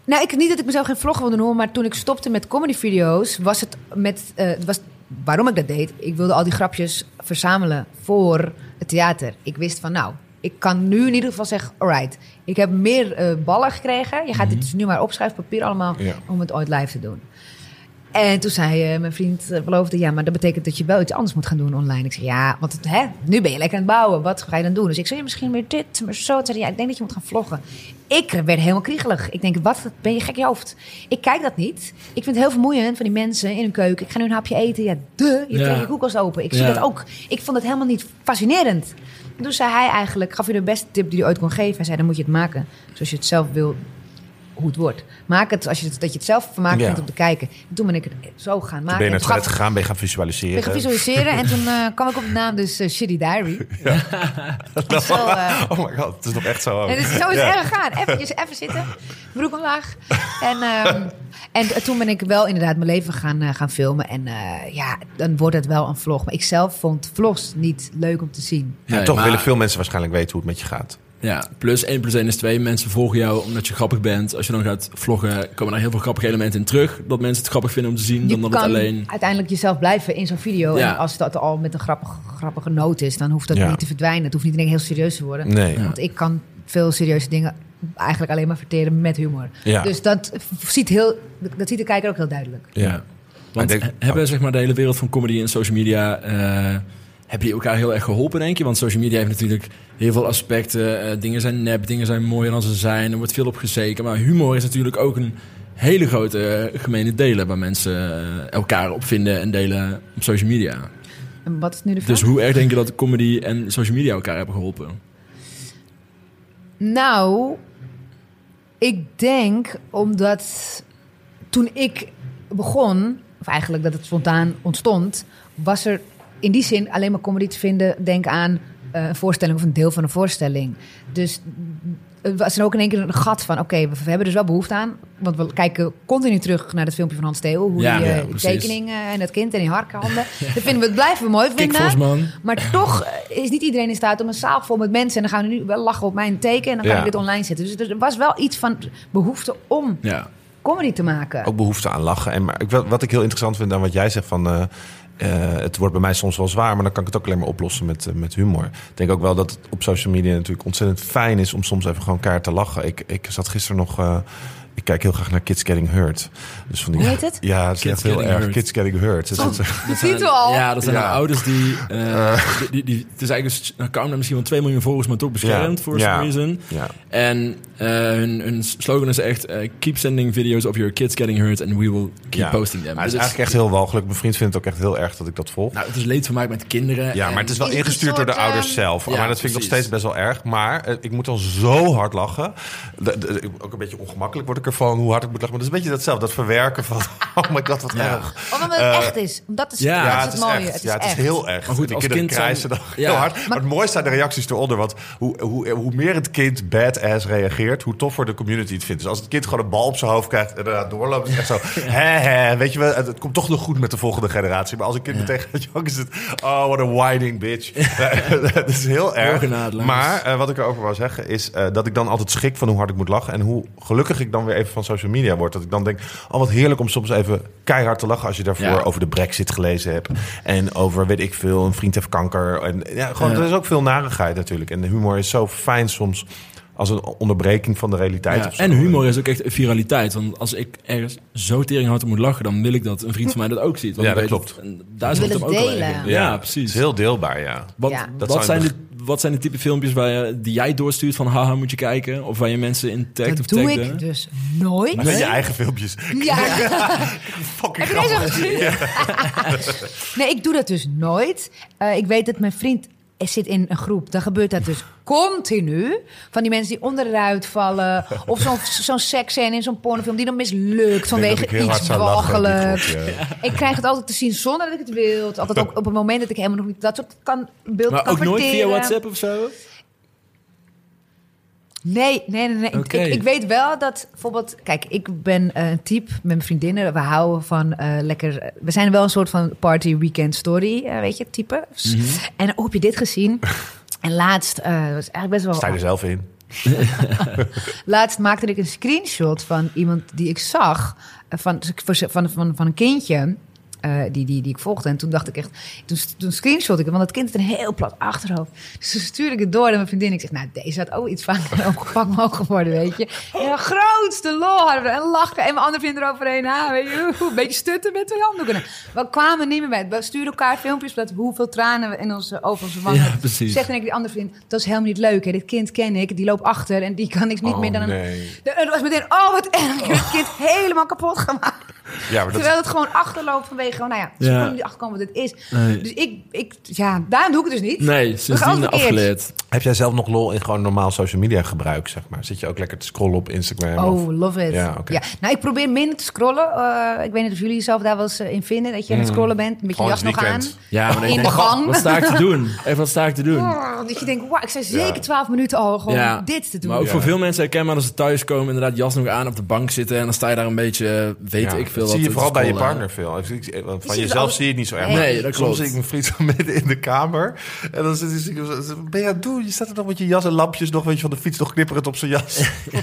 Nou, ik, niet dat ik mezelf geen vlog wilde noemen, maar toen ik stopte met comedyvideo's, was het met. eh, was, waarom ik dat deed? Ik wilde al die grapjes verzamelen voor het theater. Ik wist van, nou, ik kan nu in ieder geval zeggen: alright, ik heb meer eh, ballen gekregen. Je gaat dit dus nu maar opschrijven, papier allemaal, Ja. om het ooit live te doen. En toen zei eh, mijn vriend, eh, beloofde, ja, maar dat betekent dat je wel iets anders moet gaan doen online. Ik zei, ja, want het, hè, nu ben je lekker aan het bouwen. Wat ga je dan doen? Dus ik zei, ja, misschien meer dit, maar zo. Zei ja, ik denk dat je moet gaan vloggen. Ik werd helemaal kriegelig. Ik denk, wat ben je gek in je hoofd? Ik kijk dat niet. Ik vind het heel vermoeiend van die mensen in hun keuken. Ik ga nu een hapje eten. Ja, de, je Ja. trekt je koelkast open. Ik zie Ja. dat ook. Ik vond het helemaal niet fascinerend. En toen zei hij eigenlijk, gaf je de beste tip die hij ooit kon geven. Hij zei, dan moet je het maken zoals je het zelf wil hoe het wordt. Maak het als je het, dat je het zelf vermaakt Ja. vindt om te kijken. En toen ben ik het zo gaan Toen maken. ben je het toen gegaan, ben je gaan ben visualiseren. ik gaan visualiseren en toen eh, kwam ik op de naam dus eh, Shitty Diary. Zo, eh, Oh my god, het is nog echt zo. en het is zo is Ja. het erg gegaan. Even, even zitten, broek omlaag. En, ehm, en toen ben ik wel inderdaad mijn leven gaan, gaan filmen. En eh, ja, dan wordt het wel een vlog. Maar ik zelf vond vlogs niet leuk om te zien. Ja, Nee, toch maar- willen veel mensen waarschijnlijk weten hoe het met je gaat. Ja, plus 1 plus 1 is 2. Mensen volgen jou omdat je grappig bent. Als je dan gaat vloggen, komen er heel veel grappige elementen in terug. Dat mensen het grappig vinden om te zien, Je dan dat het alleen... uiteindelijk jezelf blijven in zo'n video. Ja. En als dat al met een grappige, grappige noot is, dan hoeft dat Ja. niet te verdwijnen. Het hoeft niet in één heel serieus te worden. Nee. Want ik kan veel serieuze dingen eigenlijk alleen maar verteren met humor. Ja. Dus dat ziet, heel, dat ziet de kijker ook heel duidelijk. Ja. Want denk- hebben zeg maar, de hele wereld van comedy en social media... eh, hebben die elkaar heel erg geholpen, denk je? Want social media heeft natuurlijk heel veel aspecten. Eh, dingen zijn nep, dingen zijn mooier dan ze zijn. Er wordt veel op gezeken. Maar humor is natuurlijk ook een hele grote eh, gemene delen... waar mensen eh, elkaar op vinden en delen op social media. En wat is nu de vraag? Dus hoe erg denk je dat comedy en social media elkaar hebben geholpen? Nou, ik denk omdat toen ik begon, of eigenlijk dat het spontaan ontstond, was er in die zin alleen maar comedy te vinden. Denk aan eh, een voorstelling of een deel van een voorstelling. Dus er was er ook in één keer een gat van: oké, we, we hebben dus wel behoefte aan. Want we kijken continu terug naar het filmpje van Hans Theo. Hoe Ja, die, eh, ja, tekeningen en dat kind en die harkenhanden. Dat vinden we, het blijven we mooi vinden. Maar toch eh, is niet iedereen in staat om een zaal vol met mensen... en dan gaan we nu wel lachen op mijn teken... en dan ga Ja. ik dit online zetten. Dus er was wel iets van behoefte om Ja. comedy te maken. Ook behoefte aan lachen. En maar ik, wat ik heel interessant vind aan wat jij zegt van... eh, eh, het wordt bij mij soms wel zwaar, maar dan kan ik het ook alleen maar oplossen met, eh, met humor. Ik denk ook wel dat het op social media natuurlijk ontzettend fijn is om soms even gewoon kaart te lachen. Ik, ik zat gisteren nog. eh, ik kijk heel graag naar Kids Getting Hurt. Dus van die, Hoe heet het? Ja, het is Kids echt heel erg. Hurt. Kids Getting Hurt. Het is- Oh. Dat De zijn- titel al? Ja, dat zijn Ja. dan ouders die, eh, die, die, die- Het is eigenlijk een account met misschien wel 2 miljoen volgers, maar toch beschermd voor Ja. some reason. ja. En eh, hun, hun slogan is echt: eh, Keep sending videos of your kids getting hurt and we will keep Ja. posting them. Maar het is Dus eigenlijk echt heel walgelijk. Mijn vriend vindt het ook echt heel erg dat ik dat volg. Nou, het is leedvermaak met kinderen. Ja, en- maar het is wel het ingestuurd door de ouders eh, zelf. ja, maar dat vind ik nog steeds best wel erg. Maar eh, ik moet dan zo hard lachen. De- de- ook een beetje ongemakkelijk word ik ervan hoe hard ik moet lachen. Maar dat is een beetje hetzelfde. Dat verwerken van, oh my god, wat Ja. erg. Omdat het Eh, echt is. Dat is, ja, dat is het, mooie. echt. Het is ja, het is heel erg. Maar goed, die kinderen kind krijsen dan Ja. heel hard. Maar, het mooiste zijn de reacties eronder. Want hoe, hoe, hoe meer het kind badass reageert, hoe toffer de community het vindt. Dus als het kind gewoon een bal op zijn hoofd krijgt en inderdaad doorloopt, is het echt zo, hè, hè, weet je wel, het, het komt toch nog goed met de volgende generatie. Maar als een kind meteen gaat janken, is het, oh, what a whining bitch. dat is heel erg. Maar eh, wat ik erover wou zeggen is eh, dat ik dan altijd schrik van hoe hard ik moet lachen. En hoe gelukkig ik dan weer even van social media word. Dat ik dan denk, oh wat heerlijk om soms even keihard te lachen als je daarvoor Ja. over de brexit gelezen hebt. En over, weet ik veel, een vriend heeft kanker. En ja, gewoon, Ja. er is ook veel narigheid natuurlijk. En de humor is zo fijn soms als een onderbreking van de realiteit. Ja, of zo. en humor is ook echt viraliteit. Want als ik ergens zo teringhouten moet lachen, dan wil ik dat een vriend van mij dat ook ziet. Want Ja, dat weet klopt. en daar zit hem het ook wel delen. Ja, Ja, Het precies. is heel deelbaar, ja. Want Ja. Dat wat, zou zijn de, wat zijn de type filmpjes waar je, die jij doorstuurt van haha moet je kijken? Of waar je mensen in tagt Dat of doe ik dus nooit. Maar je eigen filmpjes. Ja. Fucking grappig. gezien? nee, ik doe dat dus nooit. Eh, ik weet dat mijn vriend zit in een groep. Dan gebeurt dat dus continu. Van die mensen die onderuit vallen. Of zo'n zo'n seksscène in zo'n pornofilm die dan mislukt vanwege iets walgelijks. ja. Ik krijg het altijd te zien zonder dat ik het wil. Altijd ook op het moment dat ik helemaal nog niet dat soort kan, beeld Maar kan ook nooit via. WhatsApp of zo? Nee, nee, nee. nee. Ik-. Ik, ik weet wel dat bijvoorbeeld... Kijk, ik ben eh, een type met mijn vriendinnen. We houden van eh, lekker... We zijn wel een soort van party weekend story, eh, weet je, type. Mhm. En oh, heb je dit gezien? En laatst, was eigenlijk best wel... Sta je er zelf in? Laatst maakte ik een screenshot van iemand die ik zag. Van, van, van, van een kindje. Eh, die, die, die ik volgde. En toen dacht ik echt. Toen, toen screenshot ik het, want dat kind heeft een heel plat achterhoofd. Dus toen stuurde ik het door naar mijn vriendin. Ik zeg, nou, deze had ook iets vaker opgepakt mogen worden, weet je. Ja, grootste lol hadden we. En lachen. En mijn andere vrienden eroverheen. Ah, weet je, een beetje stutten met twee handdoeken. We kwamen niet meer bij. We stuurden elkaar filmpjes dat hoeveel tranen we in onze, over onze wangen. Ja, precies. Zegt en ik die andere vriend, dat is helemaal niet leuk. Hè. Dit kind ken ik, die loopt achter en die kan niks niet Oh, meer dan een nee. de- En het was meteen, oh wat erg, ik heb het kind helemaal kapot gemaakt. Ja, maar dat Terwijl het gewoon achterloopt vanwege, gewoon, nou ja, ze Ja. kunnen niet achterkomen wat het is. Nee. Dus ik, ik, ja, daarom doe ik het dus niet. Nee, sindsdien afgeleerd. Heb jij zelf nog lol in gewoon normaal social media gebruik, zeg maar? Zit je ook lekker te scrollen op Instagram? of- Oh, love it. Ja, oké. Nou, ik probeer minder te scrollen. Eh, ik weet niet of jullie jezelf daar wel eens eh, in vinden. Dat je aan het scrollen bent, met je jas nog aan. Ja, maar In de gang. Wat sta ik te doen? Even wat sta ik te doen? Oh, dat je denkt, wauw, ik zei zeker Ja. 12 minuten al gewoon Ja. dit te doen. Maar ook Ja. voor veel mensen herkenbaar als ze thuiskomen, inderdaad jas nog aan op de bank zitten en dan sta je daar een beetje, eh, weet Ja, ik veel. Dat wat zie je vooral bij je scrollen. partner veel. Ik- ik- Van het jezelf zie je het niet zo erg. Nee. dat klopt. Soms zie ik mijn vriend midden in de kamer. En dan zit hij zo- ben je aan het doen? Je staat er nog met je jas en lampjes nog, weet je, van de fiets nog knipperend op zijn jas.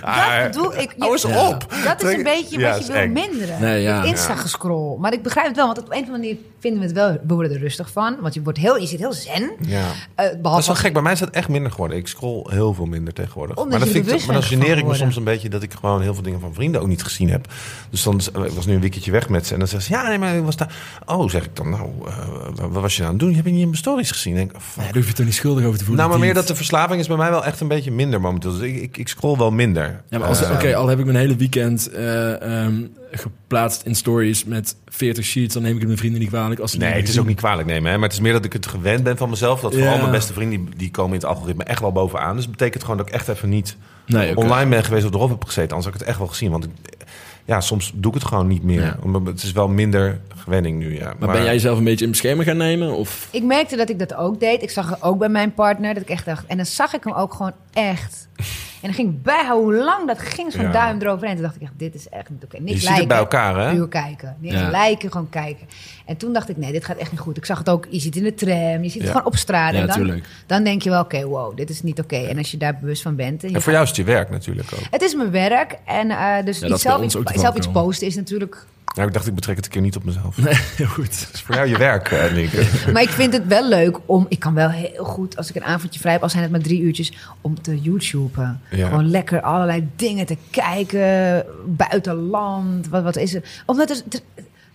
Dat doe ik. Hou eens Ja. op. Dat is een beetje Ja, wat je wil eng. minderen. Nee, Insta-gescroll. Maar ik begrijp het wel, want op een of andere manier vinden we het wel... We worden er rustig van, want je, wordt heel, je zit heel zen. Ja. Eh, Dat is wel gek. Bij mij is dat echt minder geworden. Ik scroll heel veel minder tegenwoordig. Omdat maar, dat je vind ik, maar dan geneer ik me soms een beetje dat ik gewoon heel veel dingen van vrienden ook niet gezien heb. Dus dan ik was nu een weekendje weg met ze. En dan zeggen ze, ja, nee, maar ik was daar. Oh, zeg ik dan, nou, eh, wat was je nou aan het doen? Je hebt je niet in mijn stories gezien. Ik denk, oh, fuck. Nee, daar hoef je toch niet schuldig over te voelen. Nou, maar meer dat de verslaving is bij mij wel echt een beetje minder momenteel. Dus ik, ik, ik scroll wel minder. Ja, maar als, Eh, oké, al heb ik mijn hele weekend eh, ehm, geplaatst in stories met 40 sheets, dan neem ik het mijn vrienden niet kwalijk. Als ze Nee, het is ook niet kwalijk nemen. Hè? Maar het is meer dat ik het gewend ben van mezelf. Dat vooral Ja. mijn beste vrienden, die, die komen in het algoritme echt wel bovenaan. Dus dat betekent gewoon dat ik echt even niet Nee, online ben geweest of erop heb gezeten. Anders had ik het echt wel gezien. Want ik, ja, soms doe ik het gewoon niet meer. Ja. Omdat Het is wel minder gewenning nu, ja. Maar, ben jij jezelf een beetje in bescherming gaan nemen? Of? Ik merkte dat ik dat ook deed. Ik zag het ook bij mijn partner. Dat ik echt dacht. En dan zag ik hem ook gewoon echt. En dan ging ik bijhouden hoe lang dat ging. Zo'n Ja. duim eroverheen. Toen dacht ik echt, dit is echt niet oké. Je Niks ziet lijken. het bij elkaar, hè? Puur kijken. Niet Ja. lijken, gewoon kijken. En toen dacht ik, nee, dit gaat echt niet goed. Ik zag het ook, je ziet in de tram. Je ziet het gewoon op straat. En dan, dan denk je wel, oké, wow, dit is niet oké. En als je daar bewust van bent. En En voor jou is het je werk natuurlijk ook. Het is mijn werk. En eh, dus iets bij zelf, iets, zelf iets posten is natuurlijk Nou, ik dacht, ik betrek het een keer niet op mezelf. Nee, heel goed. Het is voor jou je werk, eh. Maar ik vind het wel leuk om... Ik kan wel heel goed, als ik een avondje vrij heb... al zijn het maar drie uurtjes, om te YouTuben. Ja. Gewoon lekker allerlei dingen te kijken. Buitenland, wat, wat is er? Omdat het, het,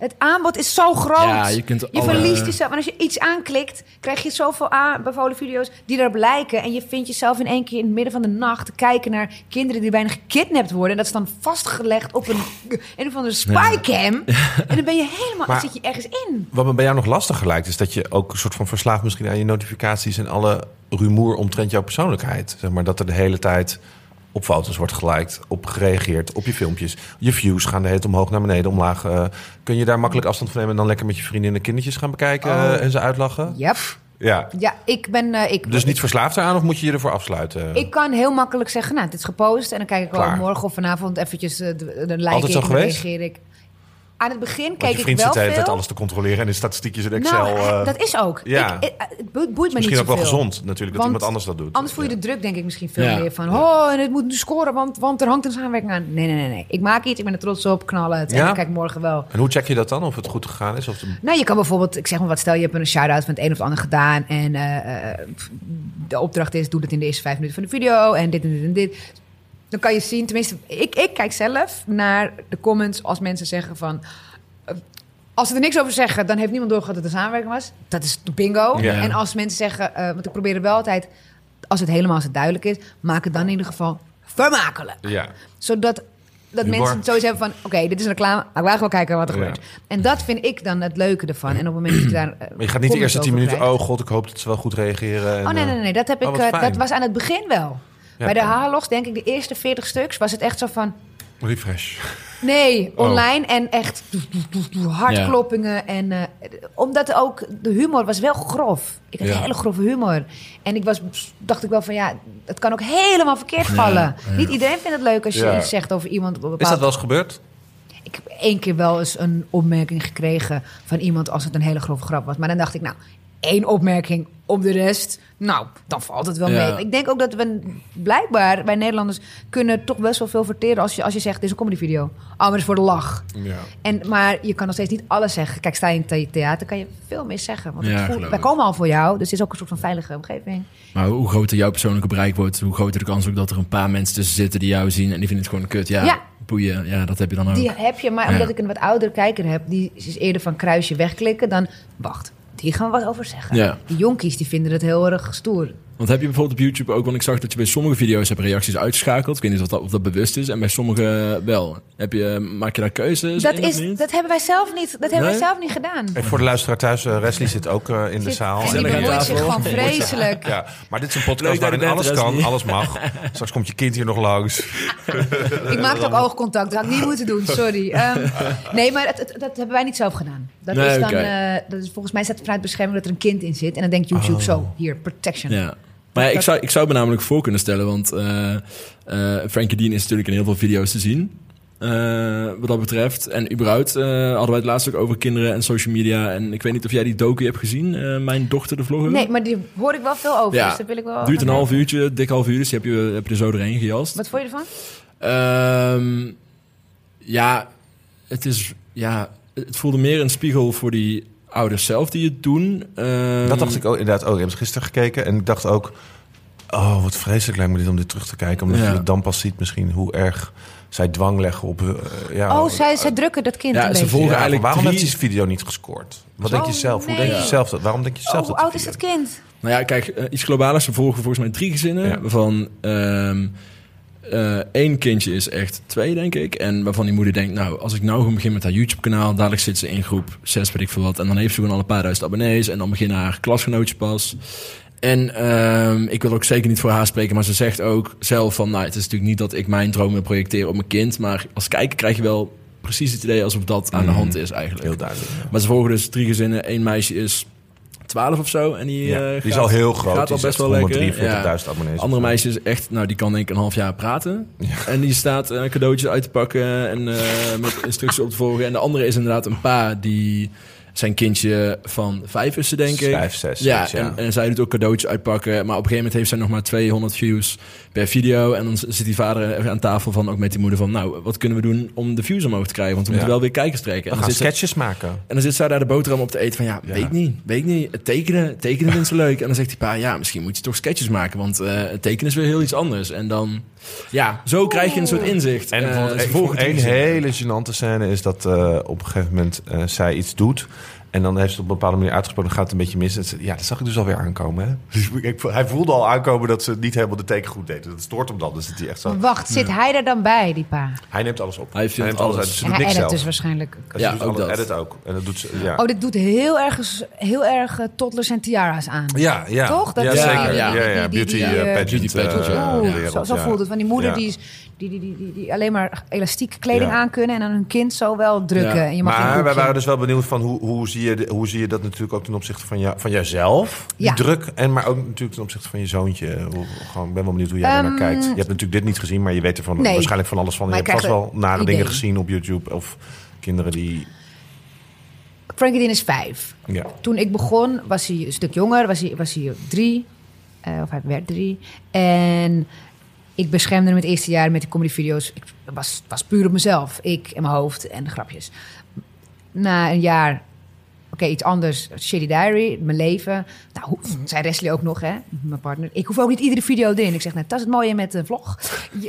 het aanbod is zo groot. Ja, je kunt alle- verliest jezelf. En als je iets aanklikt, krijg je zoveel aanbevolen video's... die erop lijken. En je vindt jezelf in één keer in het midden van de nacht... te kijken naar kinderen die bijna gekidnapt worden. En dat is dan vastgelegd op een, een of andere spycam. En dan ben je helemaal... Maar- zit je ergens in. Wat me bij jou nog lastiger lijkt, is dat je ook een soort van verslaafd misschien aan je notificaties en alle rumoer omtrent jouw persoonlijkheid. Zeg maar dat er de hele tijd op foto's wordt geliked, op gereageerd, op je filmpjes. Je views gaan de hele tijd omhoog naar beneden, omlaag. Eh, kun je daar makkelijk afstand van nemen en dan lekker met je vriendinnen en kindertjes gaan bekijken Oh. eh, en ze uitlachen? Yep. Ja. Ja, ik ben... eh, ik, Dus niet verslaafd eraan of moet je je ervoor afsluiten? Ik kan heel makkelijk zeggen, nou, dit is gepost. En dan kijk ik wel morgen of vanavond eventjes uh, de, de like Altijd zo ik, geweest? reageer ik. Aan het begin keek ik wel de tijd veel. alles te controleren en in statistiekjes in Excel. nou, eh, dat is ook. ja. Ik, ik- het boeit me misschien niet ook wel zoveel. gezond natuurlijk, dat Want iemand anders dat doet. Anders voel je Ja. de druk, denk ik, misschien veel Ja. meer van... oh, en het moet nu scoren, want, want er hangt een samenwerking aan. Nee, nee, nee, nee. Ik maak iets, ik ben er trots op, knallen het. En Ja? dan kijk ik morgen wel. En hoe check je dat dan, of het goed gegaan is? Of de- Nou, je kan bijvoorbeeld, ik zeg maar wat, stel je hebt een shout-out van het een of het ander gedaan. En eh, eh, de opdracht is, doe het in de eerste vijf minuten van de video. En dit en dit en dit. Dan kan je zien, tenminste, ik, ik kijk zelf naar de comments als mensen zeggen van... eh, Als ze er niks over zeggen, dan heeft niemand doorgehad dat het een samenwerking was. Dat is bingo. Ja. En als mensen zeggen, eh, want ik probeer er wel altijd, als het helemaal als het duidelijk is, maak het dan in ieder geval vermakelijk. Ja. Zodat dat Humor. mensen sowieso hebben van, oké, dit is een reclame, maar ik eigenlijk wel kijken wat er Ja. gebeurt. En dat vind ik dan het leuke ervan. En op het moment dat je daar... eh, Maar je gaat niet de eerste tien minuten... Oh god, ik hoop dat ze wel goed reageren. en, Oh nee, nee, nee, dat heb ik. oh, fijn. dat was aan het begin wel. Ja. Bij de Haarlogs, denk ik, de eerste 40 stuks was het echt zo van. Refresh. Nee, Oh. online en echt hartkloppingen. En, eh, omdat ook de humor was wel grof. Ik had Ja. hele grove humor. En ik was, dacht ik wel van ja, het kan ook helemaal verkeerd vallen. Niet iedereen vindt het leuk als je Ja. iets zegt over iemand. Op een Is bepaald... dat wel eens gebeurd? Ik heb één keer wel eens een opmerking gekregen van iemand als het een hele grove grap was. Maar dan dacht ik, nou, één opmerking om de rest. Nou, dan valt het wel Ja. mee. Ik denk ook dat we blijkbaar, wij Nederlanders, kunnen toch best wel veel verteren als je, als je zegt, dit is een comedyvideo. Oh, maar is voor de lach. Ja. En, maar je kan nog steeds niet alles zeggen. Kijk, sta je in het theater, kan je veel meer zeggen. Want Ja, voelt- wij komen al voor jou, dus het is ook een soort van veilige omgeving. Maar hoe groter jouw persoonlijke bereik wordt, hoe groter de kans ook dat er een paar mensen tussen zitten die jou zien en die vinden het gewoon kut. Ja, boeien. Ja, dat heb je dan ook. Die heb je, maar omdat ik een wat oudere kijker heb, die is eerder van kruisje wegklikken dan, wacht, die gaan we wat over zeggen. Ja. Die jonkies, die vinden het heel erg stoer. Want heb je bijvoorbeeld op YouTube ook, want ik zag dat je bij sommige video's hebt reacties uitgeschakeld. Ik weet niet of dat, of dat bewust is. En bij sommige wel. Heb je, maak je daar keuzes Dat, in is, niet? dat hebben wij zelf niet, dat hebben wij zelf niet gedaan. En voor de luisteraar thuis, Wesley zit ook eh, in de zaal. En die bemoeit zich gewoon vreselijk. Ja, maar dit is een podcast waarin bent, alles kan, Wesley. alles mag. Straks komt je kind hier nog langs. Ik maakte ook oogcontact, dat had ik niet moeten doen, sorry. Ehm, nee, maar dat, hebben wij niet zelf gedaan. Dat Nee, is dan, eh, dat is, volgens mij staat het vanuit bescherming dat er een kind in zit. En dan denkt YouTube zo, hier, protection. Ja. Maar ja, ik Dat- zou, ik zou me namelijk voor kunnen stellen, want eh, Frankie Dean is natuurlijk in heel veel video's te zien. eh, wat dat betreft. En überhaupt hadden wij het laatst ook over kinderen en social media. En ik weet niet of jij die docu hebt gezien, Mijn Dochter de Vlogger. Nee, maar die hoor ik wel veel over, Ja. dus daar wil ik wel... Duurt een half uurtje, dik half uur, dus die heb je, heb je er zo doorheen gejast. Wat vond je ervan? Ehm, ja, het is... Ja, het voelde meer een spiegel voor die ouders zelf die het doen. Ehm, Dat dacht ik ook inderdaad ook. Ik heb het gisteren gekeken en ik dacht ook... Oh, wat vreselijk lijkt me dit om dit terug te kijken. Omdat Ja. je het dan pas ziet misschien hoe erg zij dwang leggen op... eh, ja, Oh, zij, zij drukken dat kind Ja, een ze beetje. volgen Ja, eigenlijk waarom drie- heeft die video niet gescoord? Wat Oh, denk je zelf? Hoe denk je zelf dat? Waarom denk je zelf Oh, hoe dat? oud is dat kind? Nou ja, kijk, eh, iets globaler. Ze volgen volgens mij drie gezinnen. Ja. Waarvan ehm, eh, één kindje is echt twee, denk ik. En waarvan die moeder denkt, nou, als ik nou gewoon begin met haar YouTube-kanaal... dadelijk zit ze in groep zes, weet ik veel wat. En dan heeft ze gewoon al een paar duizend abonnees. En dan beginnen haar klasgenootjes pas. En ehm, ik wil ook zeker niet voor haar spreken, maar ze zegt ook zelf van... nou, het is natuurlijk niet dat ik mijn dromen projecteer op mijn kind... maar als kijker krijg je wel precies het idee alsof dat aan de Mhm. hand is eigenlijk. Heel duidelijk. ja. Maar ze volgen dus drie gezinnen. Eén meisje is 12 of zo. En die, Ja, eh, die gaat- is al heel groot. Gaat al best wel lekker. 143.000 Ja. abonnees. Andere meisje is echt, nou die kan denk ik een half jaar praten. En die staat eh, cadeautjes uit te pakken en eh, met instructies op te volgen. En de andere is inderdaad een pa die zijn kindje van vijf is ze denk ik. Vijf, zes, Ja, zoiets, ja. En, en zij doet ook cadeautjes uitpakken. Maar op een gegeven moment heeft zij nog maar 200 views per video. En dan zit die vader aan tafel van, ook met die moeder van... nou, wat kunnen we doen om de views omhoog te krijgen? Want we Ja. moeten wel weer kijkers trekken. We En dan gaan zit ze- sketches maken. en dan zit zij daar de boterham op te eten van ja, weet niet, weet niet. Het tekenen, tekenen vindt ze leuk. En dan zegt die pa, ja, misschien moet je toch sketches maken, want eh, het tekenen is weer heel iets anders. En dan, ja, zo krijg je een soort inzicht. En Eh, één hele gênante scène is dat eh, op een gegeven moment eh, zij iets doet. En dan heeft ze op een bepaalde manier uitgesproken, dan gaat het een beetje mis. En ze- Ja, dat zag ik dus alweer aankomen. Hè? Dus ik, hij voelde al aankomen dat ze niet helemaal de teken goed deed. Dat stoort hem dan. Dus dat hij echt zo... Wacht, zit hij er dan bij, die pa? Hij neemt alles op. Hij neemt alles. uit. Dus ze En doet hij niks edit zelf. dus waarschijnlijk. Ze Ja, doet ook alles, dat. edit ook. En dat doet ze, ja. Oh, dit doet heel erg, heel erg eh, toddlers en tiara's aan. ja, ja. Toch? Dat ja, is, zeker. eh, Ja, ja, Beauty eh, eh, pageant. Eh, zo, voelt het. Van die moeder Ja. die, is- die, die, die, die, die alleen maar elastieke kleding Ja. aan kunnen... en dan hun kind zo wel drukken. Ja. En je mag geen Maar wij waren dus wel benieuwd van hoe, hoe, zie je, de- hoe zie je dat natuurlijk ook ten opzichte van, jou, van jouzelf, die Ja. druk. En maar ook natuurlijk ten opzichte van je zoontje. Hoe, gewoon, ik ben wel benieuwd hoe jij naar Ehm, kijkt. Je hebt natuurlijk dit niet gezien, maar je weet er van, Nee. waarschijnlijk van alles van. Je hebt vast wel nare dingen gezien op YouTube of kinderen die... Frankie Dean is vijf. Ja. Toen ik begon was hij een stuk jonger, was hij, was hij drie. Eh, of hij werd drie. En ik beschermde hem het eerste jaar met die comedyvideo's. Ik was, was puur op mezelf. Ik en mijn hoofd en de grapjes. Na een jaar Oké, iets anders. Shitty Diary, mijn leven. Nou, hoe, zei Wesley ook nog, hè? Mijn partner. Ik hoef ook niet iedere video erin. Ik zeg, nou, dat is het mooie met een vlog.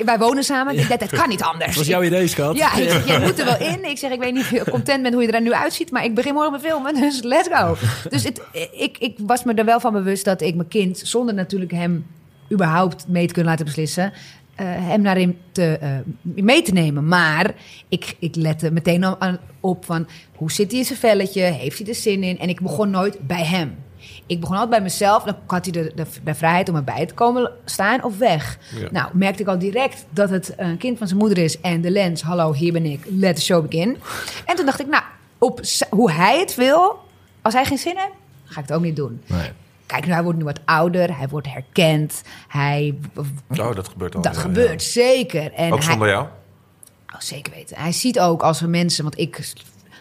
Wij wonen samen. Ik, dat, dat kan niet anders. Dat was jouw idee, schat. Ja, ik zeg, jij moet er wel in. Ik zeg, ik weet niet of je content bent hoe je er nu uitziet, maar ik begin morgen met filmen, dus let's go. Dus het, ik, ik was me er wel van bewust dat ik mijn kind, zonder natuurlijk hem überhaupt mee te kunnen laten beslissen, eh, hem daarin te, eh, mee te nemen. Maar ik, ik lette meteen op van, hoe zit hij in zijn velletje? Heeft hij er zin in? En ik begon nooit bij hem. Ik begon altijd bij mezelf. Dan had hij de, de, de vrijheid om erbij te komen staan of weg. Ja. Nou, merkte ik al direct dat het een kind van zijn moeder is. En de lens, hallo, hier ben ik. Let the show begin. En toen dacht ik, nou, op hoe hij het wil. Als hij geen zin heeft, ga ik het ook niet doen. Nee. Kijk, nu, hij wordt nu wat ouder. Hij wordt herkend. Hij, Oh, dat gebeurt al. dat ja, gebeurt, zeker. En. Ook hij, zonder jou? Oh, zeker weten. Hij ziet ook als er mensen, want ik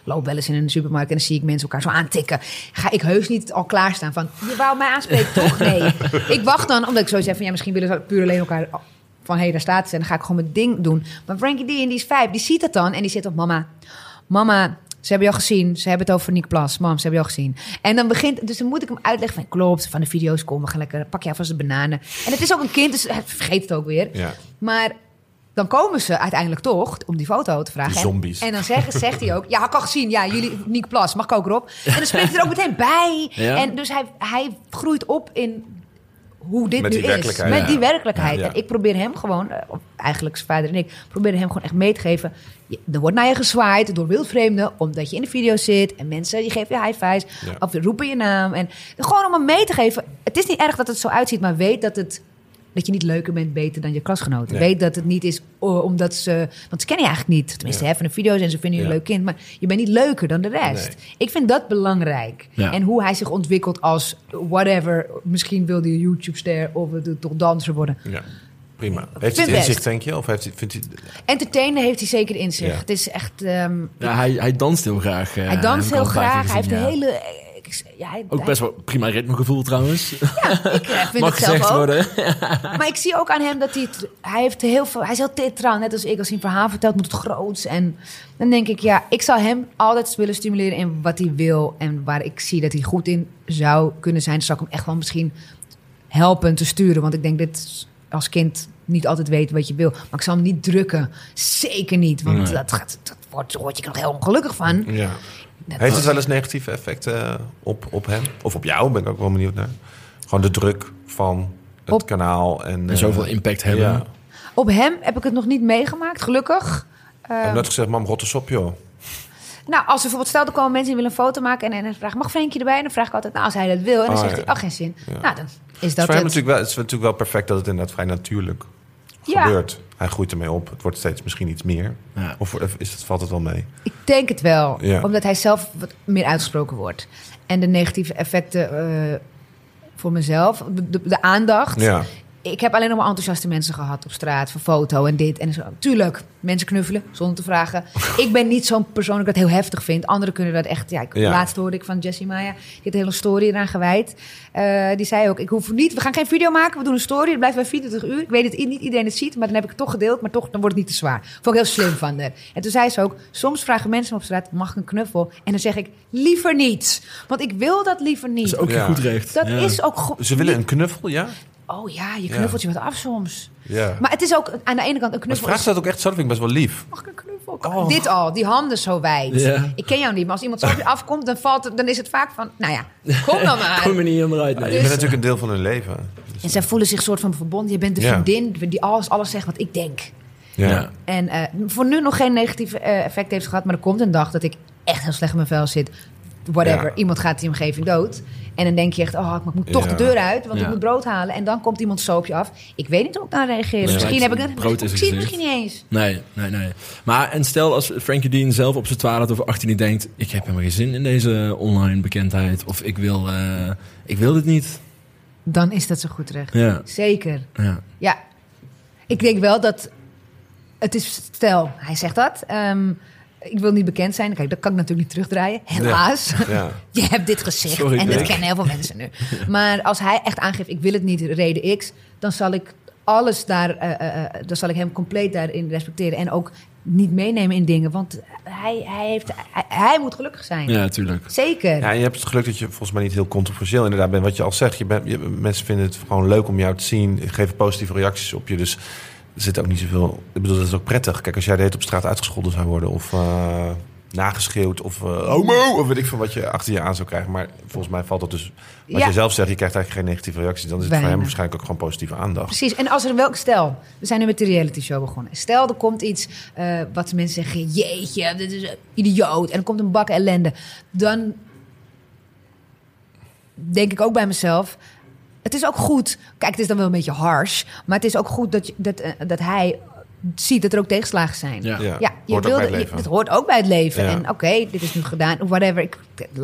loop wel eens in een supermarkt en dan zie ik mensen elkaar zo aantikken. Ga ik heus niet al klaarstaan van, je wou mij aanspreken, toch? Nee. ik wacht dan, omdat ik zo zeg van, ja, misschien willen ze puur alleen elkaar van, hé, hey, daar staat ze en dan ga ik gewoon mijn ding doen. Maar Frankie D, en die is vijf, die ziet dat dan en die zit op, mama, mama, ze hebben jou gezien. Ze hebben het over Nick Plas. Mam, ze hebben jou gezien. En dan begint, dus dan moet ik hem uitleggen van, klopt, van de video's komen, we gaan lekker, pak je alvast de bananen. En het is ook een kind, dus hij vergeet het ook weer. Ja. Maar dan komen ze uiteindelijk toch om die foto te vragen. Die zombies. En, dan zegt, zegt hij ook, ja, had ik al gezien. Ja, jullie, Nick Plas, mag ik ook erop? En dan spreekt hij er ook meteen bij. Ja. En dus hij, hij groeit op in hoe dit Met nu is. Met Ja. die werkelijkheid. Ja. En ik probeer hem gewoon, eh, eigenlijk zijn vader en ik, proberen hem gewoon echt mee te geven. Er wordt naar je gezwaaid door wildvreemden, omdat je in de video zit. En mensen, die geven je high fives. Ja. Of roepen je naam. En gewoon om hem mee te geven. Het is niet erg dat het zo uitziet, maar weet dat het dat je niet leuker bent, beter dan je klasgenoten. Nee. Weet dat het niet is omdat ze... Want ze kennen je eigenlijk niet. Tenminste, Ja. hè, van de video's en ze vinden je een leuk kind. Maar je bent niet leuker dan de rest. Nee. Ik vind dat belangrijk. Ja. En hoe hij zich ontwikkelt als whatever. Misschien wil hij een YouTube-ster of toch danser worden. Ja. Prima. Heeft hij het best. inzicht, denk je? Of heeft hij, vindt hij... Entertainen heeft hij zeker in zich. Ja. Het is echt... ehm, Ja, hij, hij danst heel graag. eh, hij danst heel graag. Hij heeft een hele... ik- Ja, hij, Ook best wel prima ritmegevoel trouwens. ik eh, vind Mag het zelf ook. worden. Maar ik zie ook aan hem dat hij het, hij heeft heel veel, hij is heel theatraal, net als ik. Als hij een verhaal vertelt, moet het groots. En dan denk ik, ja, ik zou hem altijd willen stimuleren in wat hij wil en waar ik zie dat hij goed in zou kunnen zijn. Zou ik hem echt wel misschien helpen te sturen, want ik denk dat als kind niet altijd weet wat je wil. Maar ik zal hem niet drukken, zeker niet, want Nee. dat, gaat, dat wordt, daar word je nog heel ongelukkig van. Ja. Net Heeft het wel eens negatieve effecten eh, op, op hem? Of op jou? Ben ik ook wel benieuwd naar. Gewoon de druk van het Op- kanaal. En, En zoveel eh, impact hebben. Ja. Op hem heb ik het nog niet meegemaakt, gelukkig. Ik heb net gezegd, mam, rot eens op, joh. Nou, als er bijvoorbeeld stel, er komen mensen die willen een foto maken en, en dan vragen, mag Frenkje erbij? En dan vraag ik altijd, nou, als hij dat wil. En dan Oh, zegt ja. hij, oh, geen zin. Ja. Nou, dan is Het is dat het. natuurlijk wel, het is natuurlijk wel perfect dat het inderdaad vrij natuurlijk. Gebeurt. Hij groeit ermee op. Het wordt steeds misschien iets meer. Ja. Of is het, valt het wel mee? Ik denk het wel, Ja. omdat hij zelf wat meer uitgesproken wordt. En de negatieve effecten eh, voor mezelf, de, de, de aandacht. Ik heb alleen nog maar enthousiaste mensen gehad op straat voor foto en dit en zo. Tuurlijk, mensen knuffelen zonder te vragen. ik ben niet zo'n persoon dat ik dat heel heftig vind. Anderen kunnen dat echt. Ja, ik, Ja. laatst hoorde ik van Jessie Maya, die heeft een hele story eraan gewijd. Eh, die zei ook: Ik hoef niet, we gaan geen video maken, we doen een story. Het blijft bij 24 uur. Ik weet dat niet iedereen het ziet, maar dan heb ik het toch gedeeld, maar toch dan wordt het niet te zwaar. Vond ik heel slim van haar. En toen zei ze ook: Soms vragen mensen op straat: Mag ik een knuffel? En dan zeg ik: Liever niet, want ik wil dat liever niet. Dat is ook Ja. goed recht. Dat Ja. is ook go- Ze willen een knuffel, ja? Oh ja, je knuffelt je wat af soms. Ja. Maar het is ook aan de ene kant een Maar knuffel. vraag is- ze dat ook echt zo? Dat vind ik best wel lief. Mag ik een knuffel? Oh. Dit al, die handen zo wijd. Ja. Ik ken jou niet, maar als iemand zo op je afkomt, dan, valt het, dan is het vaak van, nou ja, kom dan maar. Kom er niet helemaal uit. Je bent natuurlijk een deel van hun leven. Dus, En zij voelen zich soort van verbonden. Je bent de Ja. vriendin die alles, alles zegt wat ik denk. ja. En eh, voor nu nog geen negatieve eh, effect heeft gehad, maar er komt een dag dat ik echt heel slecht in mijn vel zit. Whatever, Ja. iemand gaat die omgeving dood. En dan denk je echt, oh, ik moet toch Ja. de deur uit, want Ja. ik moet brood halen. En dan komt iemand zo op je af. Ik weet niet hoe ik daar reageer. Misschien heb ik het brood is ik zie het misschien niet eens. Nee, nee, nee. Maar en stel als Frankie Dean zelf op zijn 12 of 18 denkt... ik heb helemaal geen zin in deze online bekendheid. Of ik wil, eh, ik wil dit niet. Dan is dat zo goed terecht. Ja, Zeker. ja. Ja, ik denk wel dat het is, stel, hij zegt dat. ehm, ik wil niet bekend zijn. Kijk, dat kan ik natuurlijk niet terugdraaien. Helaas. Ja. Je hebt dit gezegd. Sorry, en dat kennen heel veel mensen nu. Maar als hij echt aangeeft, ik wil het niet, reden X, dan zal ik alles daar, eh, eh, eh, dan zal ik hem compleet daarin respecteren. En ook niet meenemen in dingen. Want hij, hij, heeft, hij, hij moet gelukkig zijn. Ja, tuurlijk. Zeker. Ja, en je hebt het geluk dat je volgens mij niet heel controversieel inderdaad bent. Wat je al zegt, je bent, je, mensen vinden het gewoon leuk om jou te zien. Geven positieve reacties op je. Dus er zit ook niet zoveel... Ik bedoel, dat is ook prettig. Kijk, als jij de hele tijd op straat uitgescholden zou worden... of uh, nageschreeuwd of uh, homo... of weet ik van wat je achter je aan zou krijgen. Maar volgens mij valt dat dus... Wat Ja. je zelf zegt, je krijgt eigenlijk geen negatieve reacties. Dan is het voor hem waarschijnlijk ook gewoon positieve aandacht. Precies. En als er welk stel, we zijn nu met de reality show begonnen. Stel er komt iets eh, wat mensen zeggen, jeetje, dit is een idioot. En er komt een bak ellende. Dan denk ik ook bij mezelf. Het is ook goed. Kijk, het is dan wel een beetje harsh. Maar het is ook goed dat, dat, eh, dat hij ziet dat er ook tegenslagen zijn. Ja. Ja, Ja, je hoort ook bij het je- leven. het hoort ook bij het leven. Ja. En oké, dit is nu gedaan, of whatever. Ik,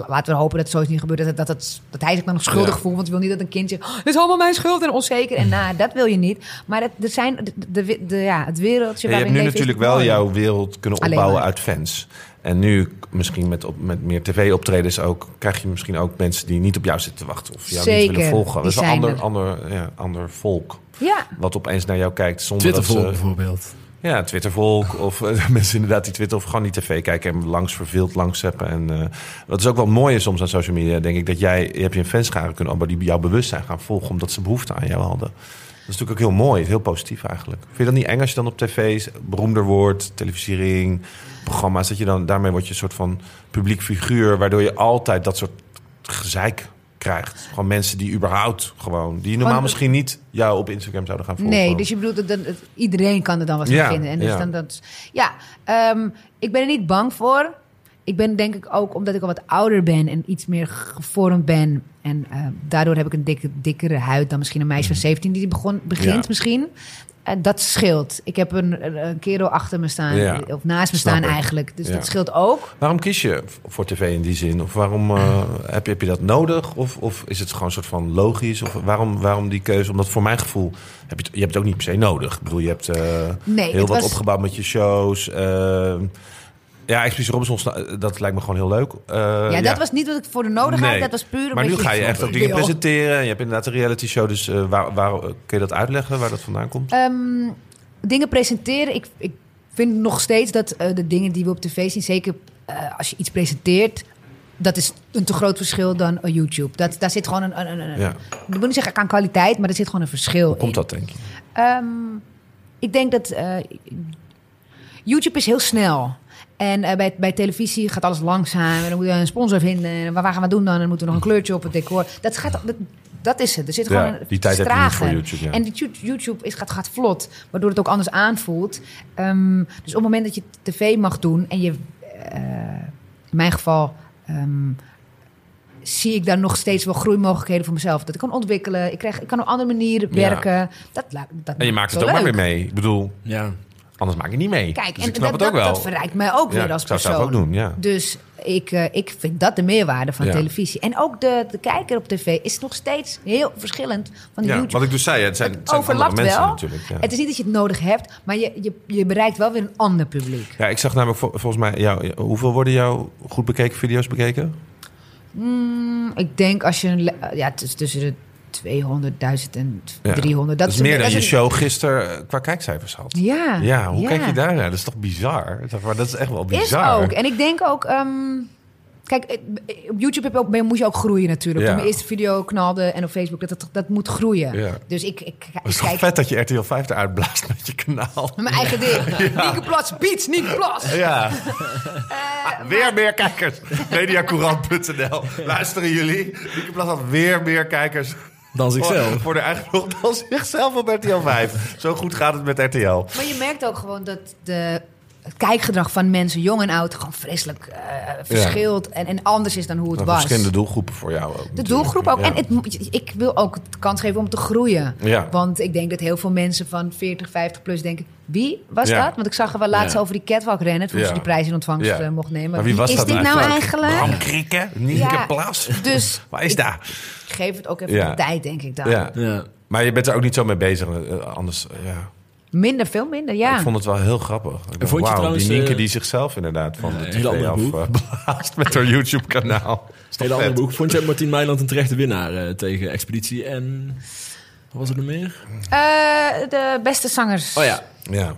laten we hopen dat het zo is niet gebeurd. Dat, dat, dat, dat hij zich dan nog schuldig Ja. voelt. Want je wil niet dat een kindje... "Oh, dit is allemaal mijn schuld en onzeker. En nou, dat wil je niet. Maar het, er zijn, de, de, de- ja, het wereldje Ja, je waarin hebt nu natuurlijk wel jouw wereld kunnen opbouwen uit fans. En nu, misschien met, op, met meer tv-optredens ook... krijg je misschien ook mensen die niet op jou zitten te wachten... of jou niet willen volgen. Dat is een ander, er. ander, ja, ander volk... Ja, wat opeens naar jou kijkt zonder Twitter dat volk ze... bijvoorbeeld. Ja, Twittervolk of eh, mensen inderdaad die Twitter... of gewoon die tv kijken en langs verveeld langs zeppen. En eh, wat is ook wel mooi is soms aan social media... denk ik dat jij... je hebt je een fanschare kunnen opbouwen... die jou bewust zijn gaan volgen... omdat ze behoefte aan jou hadden. Dat is natuurlijk ook heel mooi, heel positief eigenlijk. Vind je dat niet eng als je dan op tv beroemder wordt... televisiering, programma's... dat je dan daarmee word je een soort van publiek figuur... waardoor je altijd dat soort gezeik krijgt. Gewoon mensen die überhaupt gewoon... die normaal Gewoon- misschien niet jou op Instagram zouden gaan volgen. nee, dus je bedoelt dat, iedereen kan er dan wat Ja, vinden. En dus ja. dan dat, ja, ehm, ik ben er niet bang voor. Ik ben denk ik ook omdat ik al wat ouder ben en iets meer gevormd ben. En eh, daardoor heb ik een dikke, dikkere huid dan misschien een meisje van 17 die begon, begint Mhm. Ja. misschien. Eh, dat scheelt. Ik heb een, een, kerel achter me staan, Ja, of naast me snap staan ik. eigenlijk. Dus Ja. dat scheelt ook. Waarom kies je voor tv in die zin? Of waarom eh, heb, je, heb je dat nodig? Of, of is het gewoon een soort van logisch? Of waarom, waarom die keuze? Omdat voor mijn gevoel heb je het, je hebt het ook niet per se nodig. Ik bedoel, je hebt eh, Nee, heel wat was- opgebouwd met je shows. Eh, ja, Expeditie Robinson, dat lijkt me gewoon heel leuk. Eh, ja, dat was niet wat ik voor de nodig had. Nee. Dat was puur een Maar nu ga je echt ook dingen presenteren. Je hebt inderdaad een reality show. Dus eh, waar, waar, kun je dat uitleggen, waar dat vandaan komt? Ehm, dingen presenteren. Ik, ik vind nog steeds dat eh, de dingen die we op tv zien, zeker eh, als je iets presenteert, dat is een te groot verschil dan eh, YouTube. Dat, daar zit gewoon een. een, een- een- Ja. Ik wil niet zeggen aan kwaliteit, maar er zit gewoon een verschil Hoe komt in. dat, denk je? Ehm, ik denk dat eh, YouTube is heel snel. En eh, bij, bij televisie gaat alles langzaam. En dan moet je een sponsor vinden. En waar, gaan we doen dan? En dan moet er nog een kleurtje op het decor. Dat, gaat, dat, dat is het. Er zit Ja, gewoon een, die tijd het is heb je niet voor. YouTube, ja. En die YouTube is, gaat, gaat vlot. Waardoor het ook anders aanvoelt. Ehm, dus op het moment dat je tv mag doen. En je, eh, in mijn geval... ehm, zie ik daar nog steeds wel groeimogelijkheden voor mezelf. Dat ik kan ontwikkelen. Ik, krijg, ik kan op andere manieren Ja. werken. Dat, dat En je maakt het ook maar weer mee. Ik bedoel, Ja. Anders maak je niet mee. Kijk, dus en ik snap dat, het ook dat, wel. dat verrijkt mij ook weer als ik zou het persoon. zelf ook doen, ja. Dus ik, eh, ik vind dat de meerwaarde van televisie. En ook de, de kijker op tv is nog steeds heel verschillend van de Ja, YouTube. wat ik dus zei, het zijn, het zijn overlapt mensen wel. natuurlijk. Het is niet dat je het nodig hebt, maar je, je, je bereikt wel weer een ander publiek. Ja, ik zag namelijk vol- volgens mij, jou, hoeveel worden jouw goed bekeken video's bekeken? Hmm, ik denk als je ja, tussen de 200.000 en 300. Ja. Dat, is meer dan dat je een- show gisteren eh, qua kijkcijfers had. Ja, Ja, hoe ja. kijk je daar naar? Dat is toch bizar? Dat is echt wel Is bizar. ook. En ik denk ook... ehm, kijk, eh, op YouTube heb je ook, moet je ook groeien natuurlijk. Ja. Toen mijn eerste video knalde en op Facebook, dat, dat, dat moet groeien. Ja. Dus ik, ik, Het is kijk vet dat je RTL 5 eruit blaast met je kanaal. mijn eigen ding. Nieke Plas, Beats, Nieke Plas. Ja. Eh, Ah, weer meer kijkers. Mediacourant.nl. Luisteren jullie? Lieke Plas had weer meer kijkers. Dan zichzelf. Voor, voor de eigen nog dan zichzelf op RTL 5. Zo goed gaat het met RTL. Maar je merkt ook gewoon dat de, het kijkgedrag van mensen, jong en oud, gewoon vreselijk eh, verschilt. En, en anders is dan hoe het Maar was. verschillende doelgroepen voor jou ook. De natuurlijk. doelgroep ook. Ja. En het, ik wil ook de kans geven om te groeien. Ja. Want ik denk dat heel veel mensen van 40, 50 plus denken... Wie was Ja. dat? Want ik zag er wel laatst Ja. over die catwalk rennen... toen Ja. ze die prijs in ontvangst Ja. eh, mocht nemen. Maar wie was is dat dit nou eigenlijk? Bram Krikke? Nienke Ja. Plas? Dus Waar is daar? geef het ook even Ja. de tijd, denk ik dan. Ja. Ja. Maar je bent er ook niet zo mee bezig. eh, Anders, ja. Minder, veel minder, ja. Ik vond het wel heel grappig. Ik dacht, vond je wauw, trouwens, die Nienke eh, die zichzelf inderdaad van de tv hele andere af boek. eh, blaast met haar YouTube-kanaal. Hele andere vet? boek. Vond jij Martien Meiland een terechte winnaar eh, tegen Expeditie en... Wat was er nog meer? Eh, de beste zangers. Oh ja. Ja.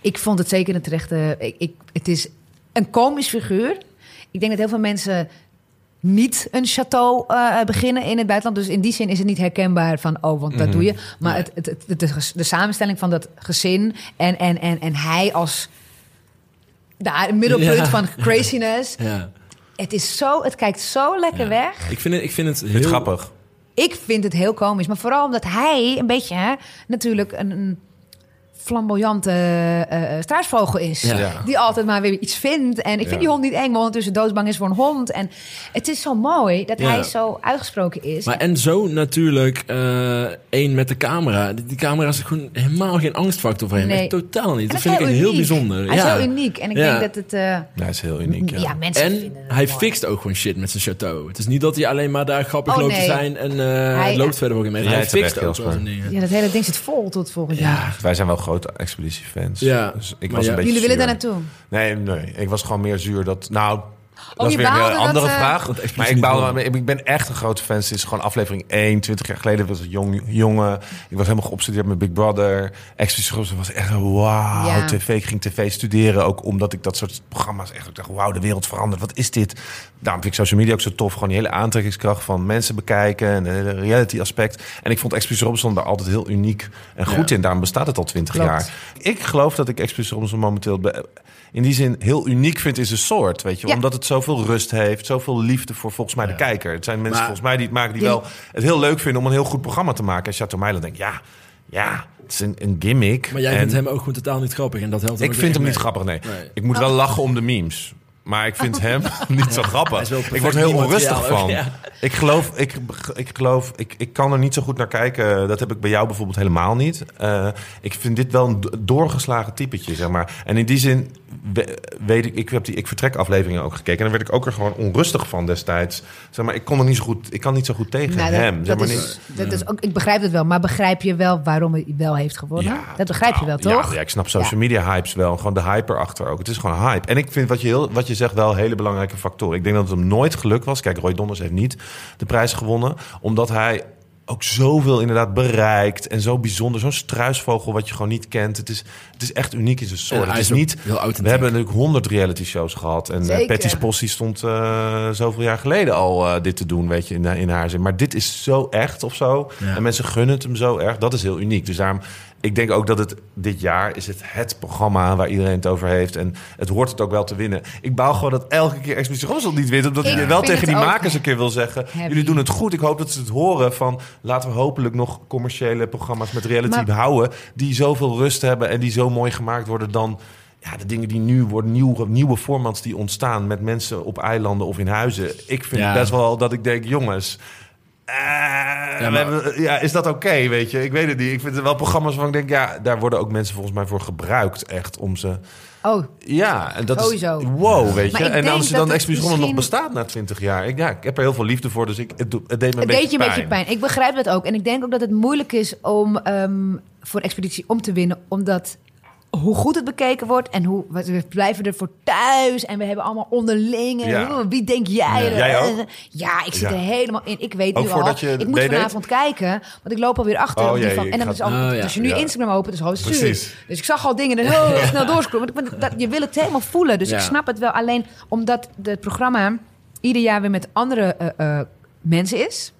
ik vond het zeker een terechte... Ik, ik, het is een komisch figuur. Ik denk dat heel veel mensen niet een château eh, beginnen in het buitenland. Dus in die zin is het niet herkenbaar van, oh, want dat Mhm. doe je. Maar het, het, het- de, de samenstelling van dat gezin en, en, en, en hij als daar, middelpunt Ja. van craziness. Ja. Het is zo, het kijkt zo lekker Ja. weg. Ik vind het, ik vind het heel het grappig? Ik vind het heel komisch. Maar vooral omdat hij een beetje, hè, natuurlijk een, een flamboyante eh, eh, struisvogel is. Ja. Die altijd maar weer iets vindt. En ik vind Ja. die hond niet eng, maar ondertussen doodsbang is voor een hond. En het is zo mooi dat Ja. hij zo uitgesproken is. Maar en zo natuurlijk eh, één met de camera. Die, die camera is gewoon helemaal geen angstfactor voor hem. Nee. Echt totaal niet. Dat vind ik heel bijzonder. Hij ja. is heel uniek. En ik Ja. denk dat het... eh, Ja, hij is heel uniek, ja. ja. mensen En vinden hij mooi. fixt ook gewoon shit met zijn chateau. Het is niet dat hij alleen maar daar grappig Oh, loopt te zijn en eh Hij- loopt verder ook in Hij hij fixt ook dingen. Ja, dat hele ding zit vol tot volgend jaar. Wij zijn wel grote expeditiefans. Ja, Dus ik was ja. een beetje Jullie willen zuur. daar naartoe? Nee, nee. Ik was gewoon meer zuur dat... Nou, dat is weer een andere dat, eh, vraag. Dat Maar ik, ik ben echt een grote fan. Het is gewoon aflevering 1, 20 jaar geleden. was ik jong jongen. Ik was helemaal geobsedeerd met Big Brother. Expeditie Robinson was echt een wauw. Ja. TV, ik ging tv studeren. Ook omdat ik dat soort programma's echt... Ik dacht, wauw, de wereld verandert. Wat is dit? Daarom vind ik social media ook zo tof. Gewoon die hele aantrekkingskracht van mensen bekijken. En de reality aspect. En ik vond Expeditie Robinson daar altijd heel uniek en goed Ja. in. Daarom bestaat het al 20 Klopt. jaar. Ik geloof dat ik Expeditie Robinson momenteel... be- in die zin heel uniek vind in zijn soort. Weet je? Ja. Omdat het zoveel rust heeft. Zoveel liefde voor volgens mij de kijker. Het zijn mensen Maar- volgens mij die het maken die wel het heel leuk vinden om een heel goed programma te maken. En Chateau Meiland denkt, ja, ja, het is een, een gimmick. Maar jij en vindt hem ook gewoon totaal niet grappig. En dat helpt ik vind hem niet grappig, nee. Nee. Ik moet wel lachen om de memes. Maar ik vind hem niet zo grappig. Ik word er heel onrustig ook, van. ja. Ik geloof, ik, ik geloof, ik, ik kan er niet zo goed naar kijken. Dat heb ik bij jou bijvoorbeeld helemaal niet. Eh, ik vind dit wel een do- doorgeslagen typetje, zeg maar. En in die zin weet ik, ik heb die ik vertrek afleveringen ook gekeken. En daar werd ik ook er gewoon onrustig van destijds. Zeg maar, ik kon er niet zo goed, ik kan niet zo goed tegen Nou, dat- hem. Zeg dat maar is, niet. dat is ook, ik begrijp het wel, maar begrijp je wel waarom hij wel heeft gewonnen? dat begrijp je wel, toch? Ja, ja, ik snap social media hypes wel. Gewoon de hype erachter ook. Het is gewoon hype. En ik vind wat je, heel, wat je zegt wel hele belangrijke factoren. Ik denk dat het hem nooit geluk was. Kijk, Roy Donders heeft niet de prijs gewonnen. Omdat hij ook zoveel inderdaad bereikt. En zo bijzonder. Zo'n struisvogel wat je gewoon niet kent. Het is, het is echt uniek in zijn soort. En het is niet... We hebben natuurlijk honderd reality shows gehad. En eh, Zeker. Patty Possie stond eh, zoveel jaar geleden al eh, dit te doen, weet je, in, in haar zin. Maar dit is zo echt of zo. Ja. En mensen gunnen het hem zo erg. Dat is heel uniek. Dus daarom, ik denk ook dat het dit jaar is het het programma waar iedereen het over heeft. En het hoort het ook wel te winnen. Ik baal gewoon dat elke keer Expeditie Robinson niet wint. Omdat Ik wel tegen die makers een keer wil zeggen... heavy. jullie doen het goed. Ik hoop dat ze het horen van... laten we hopelijk nog commerciële programma's met reality Maar- houden... die zoveel rust hebben en die zo mooi gemaakt worden dan... Ja, de dingen die nu worden, nieuwe, nieuwe formats die ontstaan met mensen op eilanden of in huizen. Ik vind Ja. best wel dat ik denk, jongens, maar- we hebben- ja, is dat oké, weet je? Ik weet het niet. Ik vind het wel programma's waarvan ik denk, ja, daar worden ook mensen volgens mij voor gebruikt, echt, om ze... Oh, Ja, en dat Sowieso. is... Wow, weet je? En als je dan Expeditie nog bestaat na 20 jaar. Ik, ja, ik heb er heel veel liefde voor, dus ik, het, doet- het deed me een het beetje deed je een pijn. beetje pijn. Ik begrijp dat ook. En ik denk ook dat het moeilijk is om ehm, voor Expeditie om te winnen. Omdat hoe goed het bekeken wordt en hoe we blijven er voor thuis. En we hebben allemaal. Ja. Oeh, Wie denk jij? Ja. Jij ook? Ja, ik zit Ja. er helemaal in. Ik weet Ook nu al. je Ik moet vanavond kijken, want ik loop alweer achter. Oh, op die jee, van, ik en dan is al, Oh, ja. als je nu Ja. Instagram opent, is het stuur. Dus ik zag al dingen en heel snel doorscrollen. Want ik ben- dat, je wil het helemaal voelen. Dus Ja. ik snap het wel. Alleen omdat het programma ieder jaar weer met andere eh, eh, mensen is.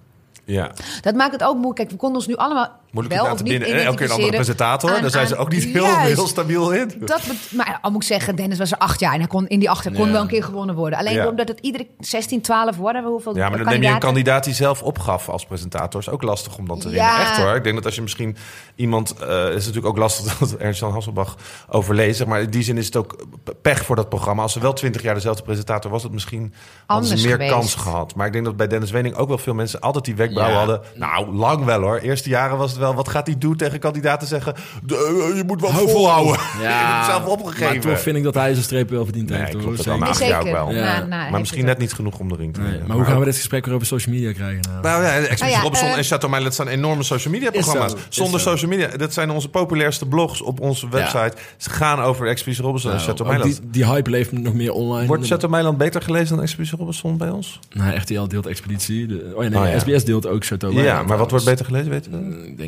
Ja. Dat maakt het ook moeilijk. Kijk, we konden ons nu allemaal Moeilijk wel te binnen. En elke keer een andere presentator. aan- Daar zijn ze ook niet heel, Juist. heel stabiel in. Dat maar al moet ik zeggen, Dennis was er acht jaar en hij kon in die acht jaar kon wel een keer gewonnen worden. Alleen Ja. omdat het iedere 16, 12, whatever, hoeveel Ja, maar dan neem je een kandidaat die zelf opgaf als presentator. Is ook lastig om dan te winnen. Ja. Echt hoor. Ik denk dat als je misschien iemand... eh is natuurlijk ook lastig dat Ernst-Jan Hasselbach overleed. Zeg maar in die zin is het ook pech voor dat programma. Als ze wel twintig jaar dezelfde presentator was, het misschien Anders meer geweest. kans gehad. Maar ik denk dat bij Dennis Wening ook wel veel mensen altijd die wenkbrauwen Ja. hadden. Nou, lang wel hoor. Eerste jaren was het wel. Wat gaat hij doen tegen kandidaten zeggen? "De- eh, je moet wel Hou vol. volhouden. je hebt Ja, het zelf opgegeven. Maar toch vind ik dat hij zijn streep wel verdiend Nee, heeft. klopt. Zeker. Ook wel. Ja. Na- Maar misschien net niet genoeg om de ring te Nee, winnen. maar hoe gaan we dit gesprek weer over social media krijgen? Nou? Nou ja, Expeditie Nou ja, Robinson eh, en Chateau Meiland zijn enorme social media programma's. zo, Zonder zo. social media. Dat zijn onze populairste blogs op onze website. Ze gaan over Expeditie Robinson en Nou, Chateau Meiland. die, die hype leeft nog meer online. Wordt Chateau Meiland beter gelezen dan Expeditie Robinson bij ons? Nou, RTL deelt Expeditie. De, oh ja, nee, Oh ja. SBS deelt ook Chateau Ja, Meiland maar wat wordt beter gelezen, weten we?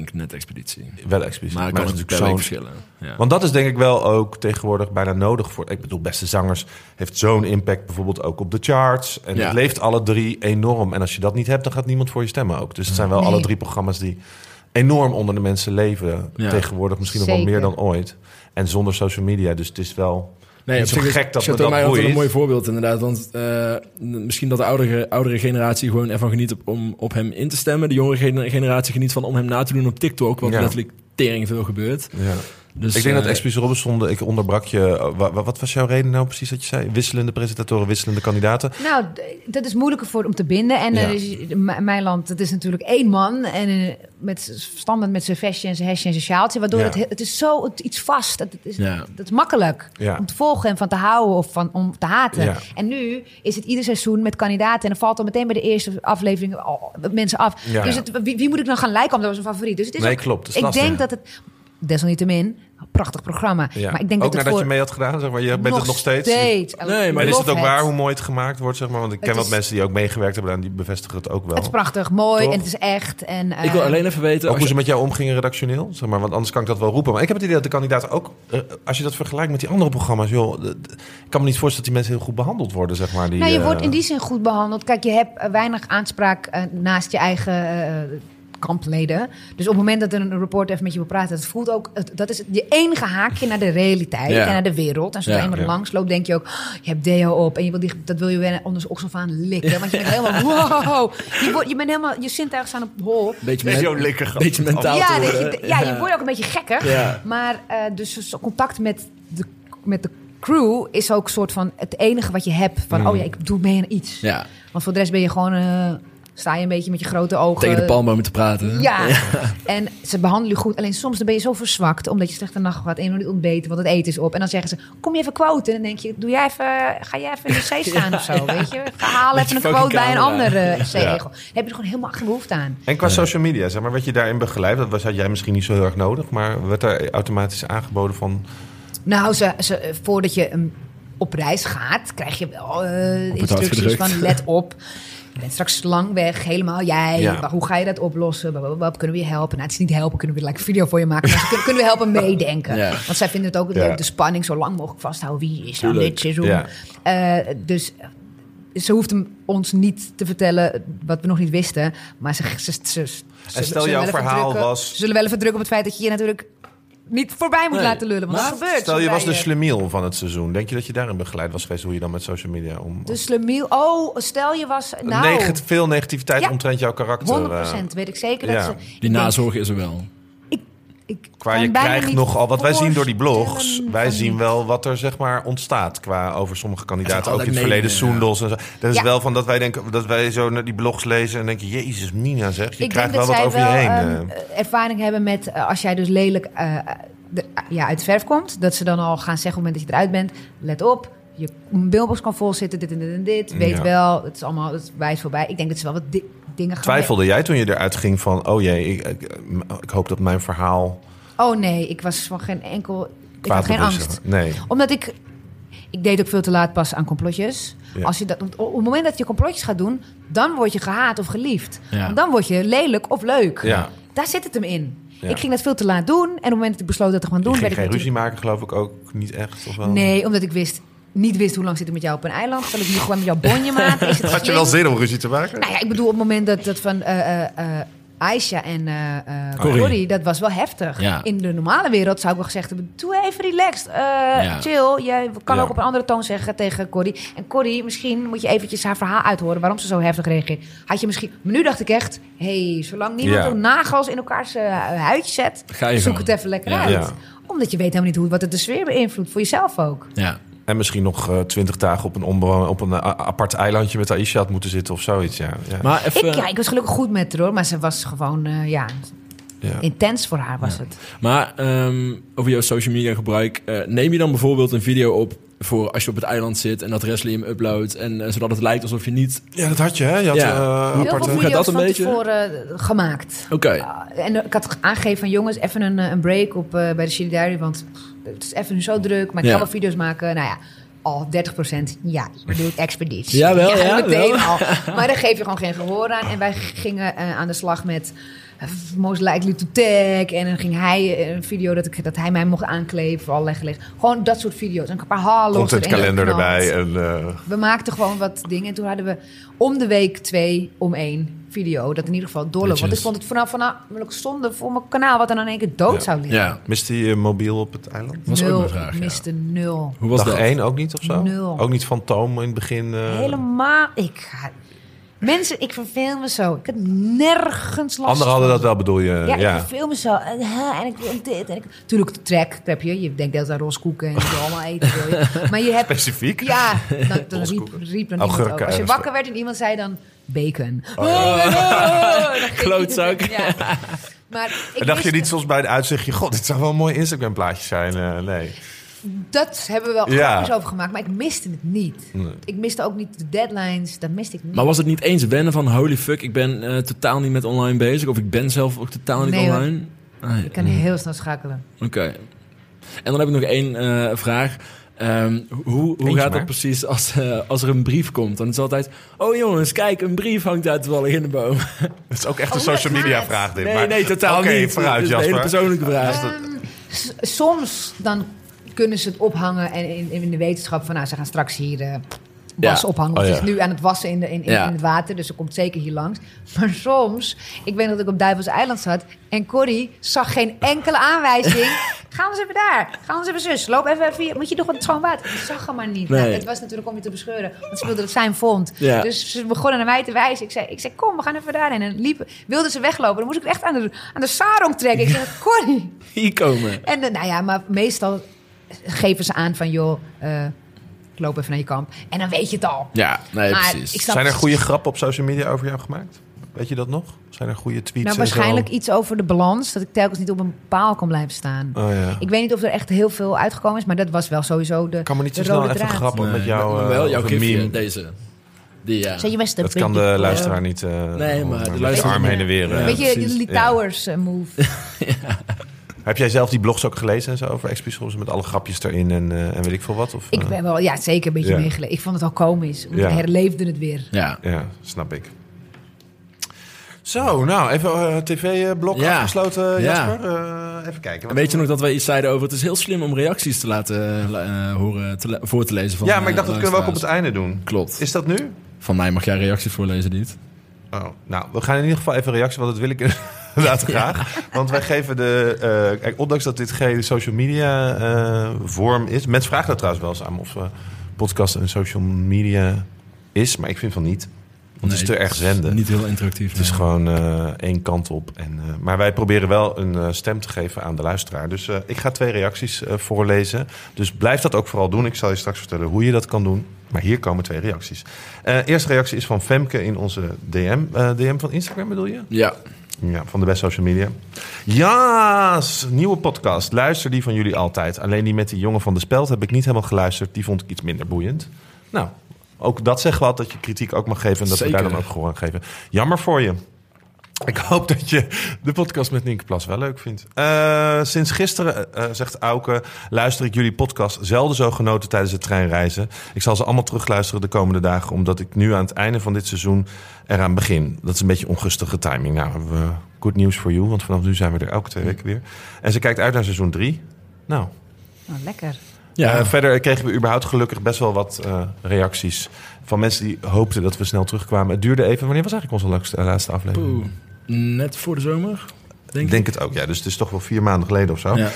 Denk net expeditie. Wel expliciet. Maar het kan het natuurlijk wel verschillen. Ja. Want dat is denk ik wel ook tegenwoordig bijna nodig voor. Ik bedoel, beste zangers heeft zo'n impact bijvoorbeeld ook op de charts. En Ja. het leeft alle drie enorm. En als je dat niet hebt, dan gaat niemand voor je stemmen ook. Dus het zijn wel Nee. alle drie programma's die enorm onder de mensen leven. Ja. Tegenwoordig misschien nog wel meer dan ooit. En zonder social media. Dus het is wel. Nee, zo is gek dat me dat altijd een mooi voorbeeld inderdaad. Want eh, misschien dat de oudere, oudere generatie gewoon ervan geniet op, om op hem in te stemmen. De jongere gener- generatie geniet van om hem na te doen op TikTok. Wat Ja. letterlijk tering veel gebeurt. Ja. Dus, ik denk dat eh, Expeditie Robinson, ik onderbrak je. Wa- Wat was jouw reden nou precies dat je zei? Wisselende presentatoren, wisselende kandidaten. Nou, dat is moeilijker voor om te binden. En Ja. mijn land, het is natuurlijk één man. En eh, met, standaard met zijn vestje en zijn hesje en zijn sjaaltje. Waardoor Ja. het, he- het is zo het- iets vast. Het, het is, Ja. dat is makkelijk om te volgen en van te houden of van, om te haten. En nu is het ieder seizoen met kandidaten. En dan valt al meteen bij de eerste aflevering al mensen af. Dus het, wie, wie moet ik dan gaan lijken? Omdat dat was een favoriet. Dus het is Nee, ook- klopt. Ik lastig. denk dat het, desalniettemin, een prachtig programma. Ja. Maar ik denk ook dat het nadat voor je mee had gedaan, zeg maar. Je bent het nog steeds. Nee, maar En is het ook het. waar hoe mooi het gemaakt wordt, zeg maar? Want ik ken wat mensen die ook meegewerkt hebben en die bevestigen het ook wel. Het is prachtig, mooi Toch? en het is echt. En, Ik wil eh, alleen even weten... Ook hoe je- ze met jou omgingen redactioneel, zeg maar. Want anders kan ik dat wel roepen. Maar ik heb het idee dat de kandidaten ook... eh, als je dat vergelijkt met die andere programma's, joh... ik kan me niet voorstellen dat die mensen heel goed behandeld worden, zeg maar. Die, nou, je eh, wordt in die zin goed behandeld. Kijk, je hebt weinig aanspraak naast je eigen kampleden. Dus op het moment dat er een reporter even met je wil praten, dat voelt ook, het- dat is je enige haakje naar de realiteit Ja. en naar de wereld. En zodra Ja, je maar ja. langs loopt, denk je ook, oh, je hebt deo op en je wil die, dat wil je weer onder zijn oksel aan likken. Want je bent helemaal, wow, je, wordt, je bent helemaal, je zintuigen staan op hol. Beetje, men- joh, lekker beetje mentaal Ja, je, ja, je wordt ook een beetje gekker. Ja. Maar eh, dus contact met de, met de crew is ook soort van het enige wat je hebt. Van, oh ja, ik doe mee aan iets. Ja, Want voor de rest ben je gewoon... eh, sta je een beetje met je grote ogen... tegen de palmbomen te praten. Ja. en ze behandelen je goed. Alleen soms dan ben je zo verzwakt, omdat je slechte nacht gehad en niet ontbeten, want het eten is op. En dan zeggen ze, kom je even quoten? En dan denk je, doe jij even, ga jij even in de zee staan of zo, weet je? Ga halen Met even een quote bij een andere zeegel. Dan heb je er gewoon helemaal geen behoefte aan. En qua social media, zeg maar, werd je daarin begeleid? Dat was, had jij misschien niet zo heel erg nodig, maar werd daar automatisch aangeboden van... Nou, ze, ze, voordat je um, op reis gaat, krijg je wel eh, instructies van let op. Bent straks lang weg, helemaal jij. Ja. Hoe ga je dat oplossen? Blablabla. Kunnen we je helpen? Nou, het is niet helpen, kunnen we like, een video voor je maken. Maar kunnen, kunnen we helpen meedenken? Ja. Want zij vinden het ook leuk, de spanning zo lang mogelijk vasthouden. Wie is nou dit seizoen? Eh, dus ze hoeft hem ons niet te vertellen wat we nog niet wisten. Maar ze, ze, ze, ze- stel jouw verhaal was- Ze zullen wel even drukken op het feit dat je je natuurlijk niet voorbij moet Nee. laten lullen. Want Maar dat gebeurt. Stel, je was de slemiel van het seizoen. Denk je dat je daarin begeleid was geweest hoe je dan met social media om... De slemiel. Oh, stel je was. Nou, veel negativiteit Ja. omtrent jouw karakter. 100% eh, weet ik zeker ja. dat ze. Die nazorg is er wel. Ik, Qua je krijgt nogal, wat wij zien door die blogs, wij zien wel wat er zeg maar ontstaat qua over sommige kandidaten, ook in het verleden. Soendels en zo. Dat is Ja. wel van dat wij denken dat wij zo naar die blogs lezen en denken, Jezus, Mina zeg, je Ik krijgt denk wel dat wat zij over je heen. eh. ervaring hebben met eh, als jij dus lelijk eh, de, ja, uit de verf komt, dat ze dan al gaan zeggen op het moment dat je eruit bent, let op. Je mailbox kan vol zitten, dit en dit en dit. Weet Ja. wel, het is allemaal het is wijs voorbij. Ik denk dat ze wel wat dingen gaan... Twijfelde jij toen je eruit ging van, oh jee, ik, ik, ik hoop dat mijn verhaal Oh nee, ik was van geen enkel... Ik kwaad had geen angst. Nee. Omdat ik... Ik deed ook veel te laat pas aan complotjes. Ja. Als je dat, op het moment dat je complotjes gaat doen... dan word je gehaat of geliefd. Ja. Want Dan word je lelijk of leuk. Ja. Daar zit het hem in. Ja. Ik ging dat veel te laat doen. En op het moment dat ik besloot dat te gaan Je doen... ging werd ik geen ruzie maken, geloof ik ook niet echt. Of wel? Nee, omdat ik wist, niet wist hoe lang zit ik met jou op een eiland. Zal ik nu gewoon met jouw bonje maken? Is het Had je wel zin om ruzie te maken? Nou ja, ik bedoel, op het moment dat dat van eh, eh, eh, Aisha en eh eh, Corrie. Corrie, dat was wel heftig. Ja. In de normale wereld zou ik wel gezegd hebben, doe even relaxed, eh, Ja. chill. Je kan Ja. ook op een andere toon zeggen tegen Corrie. En Corrie, misschien moet je eventjes haar verhaal uithoren waarom ze zo heftig reageert. Had je misschien, maar nu dacht ik echt, hey, zolang niemand Ja. nagels in elkaars huidje zet, Ga je zoek gewoon. het even lekker Ja. uit. Ja. Omdat je weet helemaal niet hoe, wat het de sfeer beïnvloedt, voor jezelf ook. Ja. En misschien nog eh, twintig dagen op een, onbewoon- op een eh, apart eilandje met Aisha had moeten zitten of zoiets. Ja, ja. Maar even... Ik, ja, ik was gelukkig goed met haar hoor, maar ze was gewoon, eh, ja, ja. intens voor haar was het. Maar ehm, over jouw social media gebruik. eh, neem je dan bijvoorbeeld een video op voor als je op het eiland zit en dat Wesley hem uploadt. En eh, zodat het lijkt alsof je niet. Ja, dat had je, hè? Je had Ja. eh, Heel aparte- veel Hoe gaat dat een beetje? eh, gemaakt. Oké. Uh, en ik had aangegeven van jongens, even een, een break op, eh, bij de Chili Diary. Want het is even zo druk, maar ik kan wel video's maken. Nou ja, al 30% ja, maar doe ik expeditie. Jawel, ja, meteen wel. al. Maar daar geef je gewoon geen gehoor aan. En wij gingen eh, aan de slag met eh, Most Likely to Tag. En dan ging hij eh, een video dat, ik, dat hij mij mocht aankleven voor allerlei gelegenheden. Gewoon dat soort video's. En een paar hallo's Contentkalender geknald. erbij. En, We maakten gewoon wat dingen. En toen hadden we om de week twee om één video. Dat in ieder geval doorloopt. Want ik vond het vanaf vanaf zonde voor mijn kanaal... wat dan in één keer dood Ja. zou liggen. Ja, mist hij eh, mobiel op het eiland? was ook nul. mijn vraag. Ik ja. miste nul. Hoe was Dag dat? 1 ook niet of zo? Nul. Ook niet Fantoom in het begin? eh, Helemaal. Ik ga... Mensen, ik verveel me zo. Ik heb nergens last Anderen hadden dat wel, bedoel je? Ja, Ja, ik verveel me zo. En, hè, en ik wil dit. En ik... Tuurlijk, de trek heb je. Je denkt dat aan roskoeken en je allemaal eten. Wil je. Maar je hebt... Specifiek? Ja, dan, dan riep, riep dan Augurken iemand ook. Als je wakker werd en iemand zei dan bacon. Oh. Ging je- Klootzak. Ja. Maar ik dacht je niet soms bij het uitzichtje... God, dit zou wel een mooi Instagram plaatje zijn. Eh, nee. Dat hebben we wel Ja. grapjes over gemaakt, maar ik miste het niet. Nee. Ik miste ook niet de deadlines, dat miste ik niet. Maar was het niet eens wennen van holy fuck, ik ben eh, totaal niet met online bezig? Of ik ben zelf ook totaal niet Nee, online? Ah, ja. ik kan heel snel schakelen. Oké. En dan heb ik nog één eh, vraag. Ehm, hoe hoe gaat maar. dat precies als, eh, als er een brief komt? Dan is het altijd... Oh jongens, kijk, een brief hangt uit toevallig in de boom. Dat is ook echt een Oh, social media het- vraag dit. Nee, maar- nee, totaal Oké, niet. vooruit Het is een hele Jasper. persoonlijke vraag. Ehm, soms dan kunnen ze het ophangen en in, in de wetenschap van... nou, ze gaan straks hier eh was Ja. ophangen. Oh, ja. is nu aan het wassen in, de, in, in, Ja. in het water, dus ze komt zeker hier langs. Maar soms, ik weet nog dat ik op Duivels Eiland zat... en Corrie zag geen enkele aanwijzing. Ga eens even daar. Ga eens even zus. Loop even, even hier. Moet je toch wat schoon water? Ik zag hem maar niet. Nee. Nou, het was natuurlijk om je te bescheuren. Want ze wilde dat zijn vond. Dus ze begonnen naar mij te wijzen. Ik zei, ik zei kom, we gaan even daarheen. En liepen, wilden ze weglopen. Dan moest ik echt aan de, aan de sarong trekken. Ik zei, Corrie. Hier komen. En eh, nou ja, maar meestal geven ze aan van, joh, eh, loop even naar je kamp. En dan weet je het al. Ja, nee, Maar precies. Zijn er goede grappen op social media over jou gemaakt? Weet je dat nog? Zijn er goede tweets? Nou, en zo? waarschijnlijk iets over de balans. Dat ik telkens niet op een paal kan blijven staan. Oh ja. Ik weet niet of er echt heel veel uitgekomen is, maar dat was wel sowieso de, Ik kan me niet zo snel even draad. grappen Nee, met jou. maar eh, wel jouw gifje, meme. deze. Die, ja. Zeg je best Dat kan de luisteraar niet. eh, Nee, maar de de luisteraar- arm heen en weer. Eh. Beetje precies. de Litouwers eh, move. Heb jij zelf die blogs ook gelezen en zo over Expisoms met alle grapjes erin en, eh, en weet ik veel wat? Of, Ik eh? ben wel, ja, zeker een beetje Ja. meegelezen. Ik vond het al komisch. Want Ja. ik herleefde het weer. Ja. Ja, snap ik. Zo, nou, even eh, tv-blok Ja. afgesloten, Ja. Jasper. Eh, even kijken. En weet je nog dat wij iets zeiden over... Het is heel slim om reacties te laten eh, horen, te voor te lezen van ja, maar ik dacht, dat kunnen we ook op het einde doen. Klopt. Is dat nu? Van mij mag jij reacties voorlezen, niet? Oh, nou, we gaan in ieder geval even reactie, want dat wil ik inderdaad graag. Want wij geven de... eh, kijk, ondanks dat dit geen social media eh, vorm is... Mensen vragen dat trouwens wel eens aan of eh, podcast een social media is. Maar ik vind van niet. Want het is te erg zenden. Niet heel interactief. Het is gewoon eh, één kant op. En, eh, maar wij proberen wel een stem te geven aan de luisteraar. Dus eh, ik ga twee reacties voorlezen. Dus blijf dat ook vooral doen. Ik zal je straks vertellen hoe je dat kan doen. Maar hier komen twee reacties. Eh eerste reactie is van Femke in onze DM. Eh, DM van Instagram bedoel je? Ja. Ja, van de best social media. Ja, nieuwe podcast. Luister die van jullie altijd. Alleen die met die jongen van de speld heb ik niet helemaal geluisterd. Die vond ik iets minder boeiend. Nou, ook dat zegt wat dat je kritiek ook mag geven en dat we Zeker. daar dan ook gewoon geven. Jammer voor je. Ik hoop dat je de podcast met Nienke Plas wel leuk vindt. Eh, sinds gisteren, eh, zegt Auke, luister ik jullie podcast zelden zo genoten tijdens het treinreizen. Ik zal ze allemaal terugluisteren de komende dagen, omdat ik nu aan het einde van dit seizoen eraan begin. Dat is een beetje ongunstige timing. Nou, hebben we good news for you, want vanaf nu zijn we er elke twee weken weer. En ze kijkt uit naar seizoen drie. Nou, Oh, lekker. Ja. eh, verder kregen we überhaupt gelukkig best wel wat eh, reacties van mensen die hoopten dat we snel terugkwamen. Het duurde even. Wanneer was eigenlijk onze laatste, laatste aflevering? Poeh. Net voor de zomer, denk Ik denk het ook, ja. Dus het is toch wel vier maanden geleden of zo. Ja.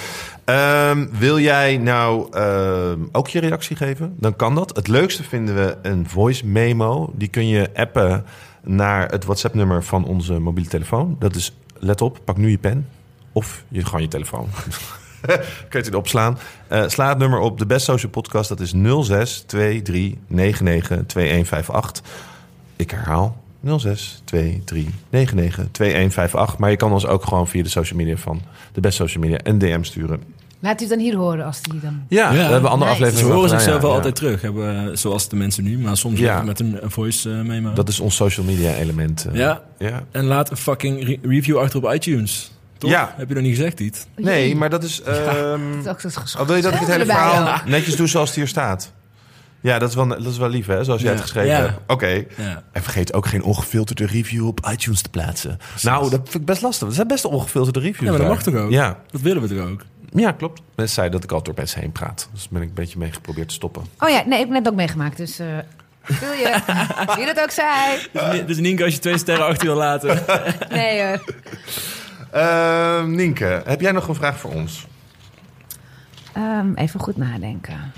Ehm, wil jij nou ehm, ook je reactie geven? Dan kan dat. Het leukste vinden we een voice memo. Die kun je appen naar het WhatsApp-nummer van onze mobiele telefoon. Dat is, let op, pak nu je pen. Of je, gewoon je telefoon. Kun je het opslaan. Eh, sla het nummer op. De Best Social Podcast, dat is 06 23 99 2158. Ik herhaal. 06 23 99 2158. Maar je kan ons ook gewoon via de social media van de Best Social Media een DM sturen. Laat u het dan hier horen als die dan... Ja, Ja. we hebben andere Nice. Ze afleveringen. horen zichzelf wel ja, altijd terug, hebben, we- zoals de mensen nu. Maar soms Ja. met een, een voice eh, memo. ja. Dat is ons social media element. eh. Ja, ja. en laat een fucking re- review achter op iTunes. Toch? Ja. Heb je nog niet gezegd, Tiet? Nee, maar dat is... ehm, Dat is ook oh, wil je dat ik het hele verhaal netjes doe zoals het hier staat? Ja, dat is wel, dat is wel lief, hè? Zoals jij Ja. het geschreven Ja. hebt. Oké. Ja. En vergeet ook geen ongefilterde review op iTunes te plaatsen. Nou, dat vind ik best lastig. Er zijn best ongefilterde reviews Ja, maar dat daar. mag toch ook? Ja. Dat willen we toch ook? ja, klopt. Mensen zeiden dat ik altijd door mensen heen praat. Dus daar ben ik een beetje mee geprobeerd te stoppen. Oh ja, nee, ik heb net ook meegemaakt. Dus eh wil je? Wie dat ook zei. Dus, dus Nienke, als je twee sterren achter wil laten. Nee, eh, Ehm, Nienke, heb jij nog een vraag voor ons? ehm, even goed nadenken.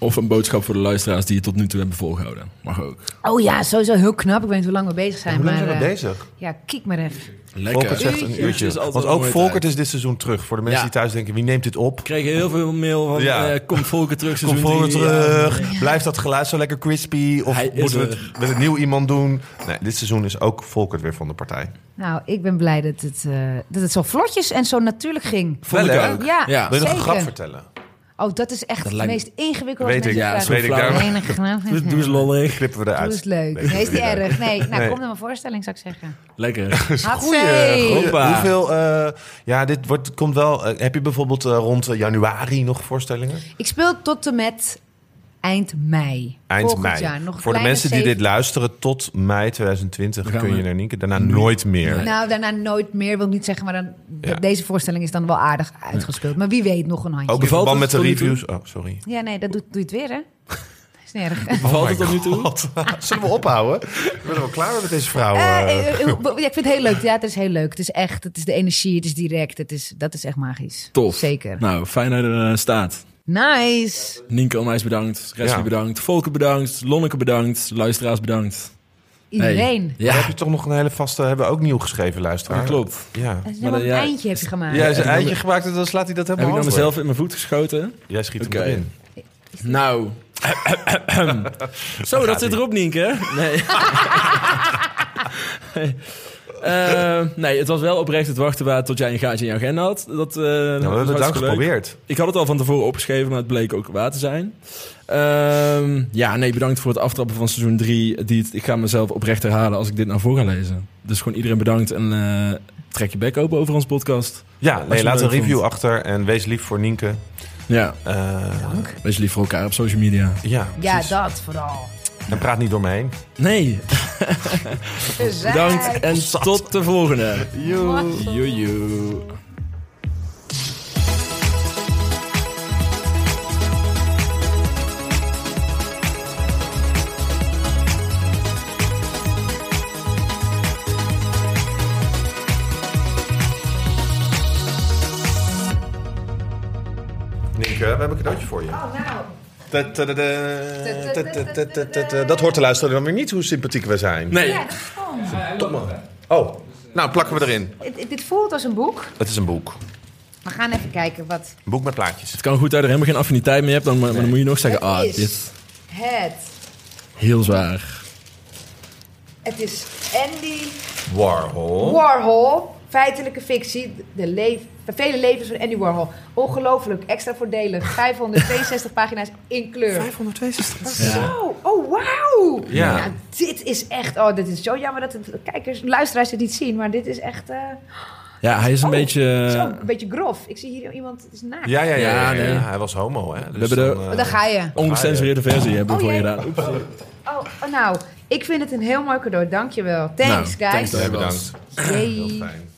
Of een boodschap voor de luisteraars die je tot nu toe hebben volgehouden. Mag ook. Oh ja, sowieso heel knap. Ik weet niet hoe lang we bezig zijn. Hoe lang maar, zijn we eh, bezig? Ja, kijk maar even. Lekker. Volkert zegt een Uurtje. Want ook Volkert tijd. is dit seizoen terug. Voor de mensen Ja. die thuis denken, wie neemt dit op? We kregen heel veel mail van, Ja. eh, komt Volker terug Kom seizoen Volkert terug. Blijft dat geluid zo lekker crispy? Of Hij moeten we er. het met een nieuw iemand doen? Nee, dit seizoen is ook Volkert weer van de partij. Nou, ik ben blij dat het, eh, dat het zo vlotjes en zo natuurlijk ging. Vond ik ook. Ja, Ja. Wil je nog een grap vertellen? Oh, dat is echt Dat het lijkt- meest ingewikkelde. Weet ik, ja, zo weet ik daar. Enige grap. Doe, doe eens lollig. Knippen we Doe eruit. eens leuk. Nee, Nee, is niet doe erg. Nee, nou, Nee. kom naar mijn voorstelling, zou ik zeggen. Lekker. Goeie. Hoppa. Hoeveel, eh, ja, dit wordt, komt wel. eh, heb je bijvoorbeeld eh, rond eh, januari nog voorstellingen? Ik speel tot en met eind mei. Eind mei. Jaar. Nog een Voor de mensen die dit luisteren, tot mei 2020 Dan gaan kun we- je naar Nienke. Daarna nooit meer. Nou, daarna nooit meer, wil ik niet zeggen. Maar dan, Ja. deze voorstelling is dan wel aardig uitgespeeld. Maar wie weet nog een handje. Ook in verband met de reviews. Oh, sorry. Ja, nee, dat doet, doe je het weer, hè? is niet erg. Bevalt het tot nu toe? Oh. Zullen we ophouden? Ik ben er wel klaar met deze vrouw. Eh, eh. eh, ja, ik vind het heel leuk. Ja, het is heel leuk. Het is echt, het is de energie, het is direct. Het is, dat is echt magisch. Tof. Zeker. Nou, fijn dat je er staat. Nice. Nienke onwijs bedankt. Resli Ja. bedankt. Volker bedankt. Lonneke bedankt. Luisteraars bedankt. Iedereen. Hey. Ja, heb je toch nog een hele vaste... Hebben we ook nieuw geschreven, luisteraar. dat klopt. Ja. Dat is Maar een ja. eindje heb je gemaakt. Ja, hij is een eitje dan- gemaakt en dan slaat hij dat Heb helemaal ik dan over. mezelf in mijn voet geschoten? Jij schiet Oké. hem erin. Nou. Zo, dat zit erop, Nienke. Nee. Eh, nee, het was wel oprecht het wachten waard tot jij een gaatje in je agenda had. Dat, eh Nou, we hebben het lang geprobeerd. Ik had het al van tevoren opgeschreven, maar het bleek ook waar te zijn. Ehm, ja, nee, bedankt voor het aftrappen van seizoen 3. Die, ik ga mezelf oprecht herhalen als ik dit nou voor ga lezen. Dus gewoon iedereen bedankt en eh, trek je bek open over ons podcast. Ja, nee, laat een review vond. achter en wees lief voor Nienke. Ja, Eh, wees lief voor elkaar op social media. ja, Ja, dat vooral. En praat niet door me heen. Nee, bedankt en tot de volgende. Joe. Joejoe. Dat hoort de luisteraar dan weer niet hoe sympathiek we zijn. Nee, Ja, dat is gewoon. Domme. Oh, nou plakken we erin. Dit- Dit voelt als een boek. Het is een boek. We gaan even kijken wat Een boek met plaatjes. het kan goed dat je er helemaal geen affiniteit mee hebt, dan, maar dan moet je nog zeggen, Het ah, is. dit het. heel zwaar. Het is Andy Warhol. Warhol. Feitelijke fictie. De leef, de vele levens van Andy Warhol. Ongelooflijk. Extra voordelig. 562 pagina's in kleur. 562. Zo. Oh, wauw. Ja. dit is echt... Oh, dit is zo jammer dat de kijkers, luisteraars het niet zien. Maar dit is echt... eh, Ja, hij is een Oh, beetje... zo, een beetje grof. Ik zie hier iemand... Het is naakt. Ja, ja, ja, ja. Hij was homo, hè. Dus hebben de- dan, daar ga je. ongecensureerde versie hebben we Oh, voor je jee. gedaan. Oh, oh, nou. Ik vind het een heel mooi cadeau. Dankjewel. Thanks, Nou, guys. thanks, bedankt. Heel fijn.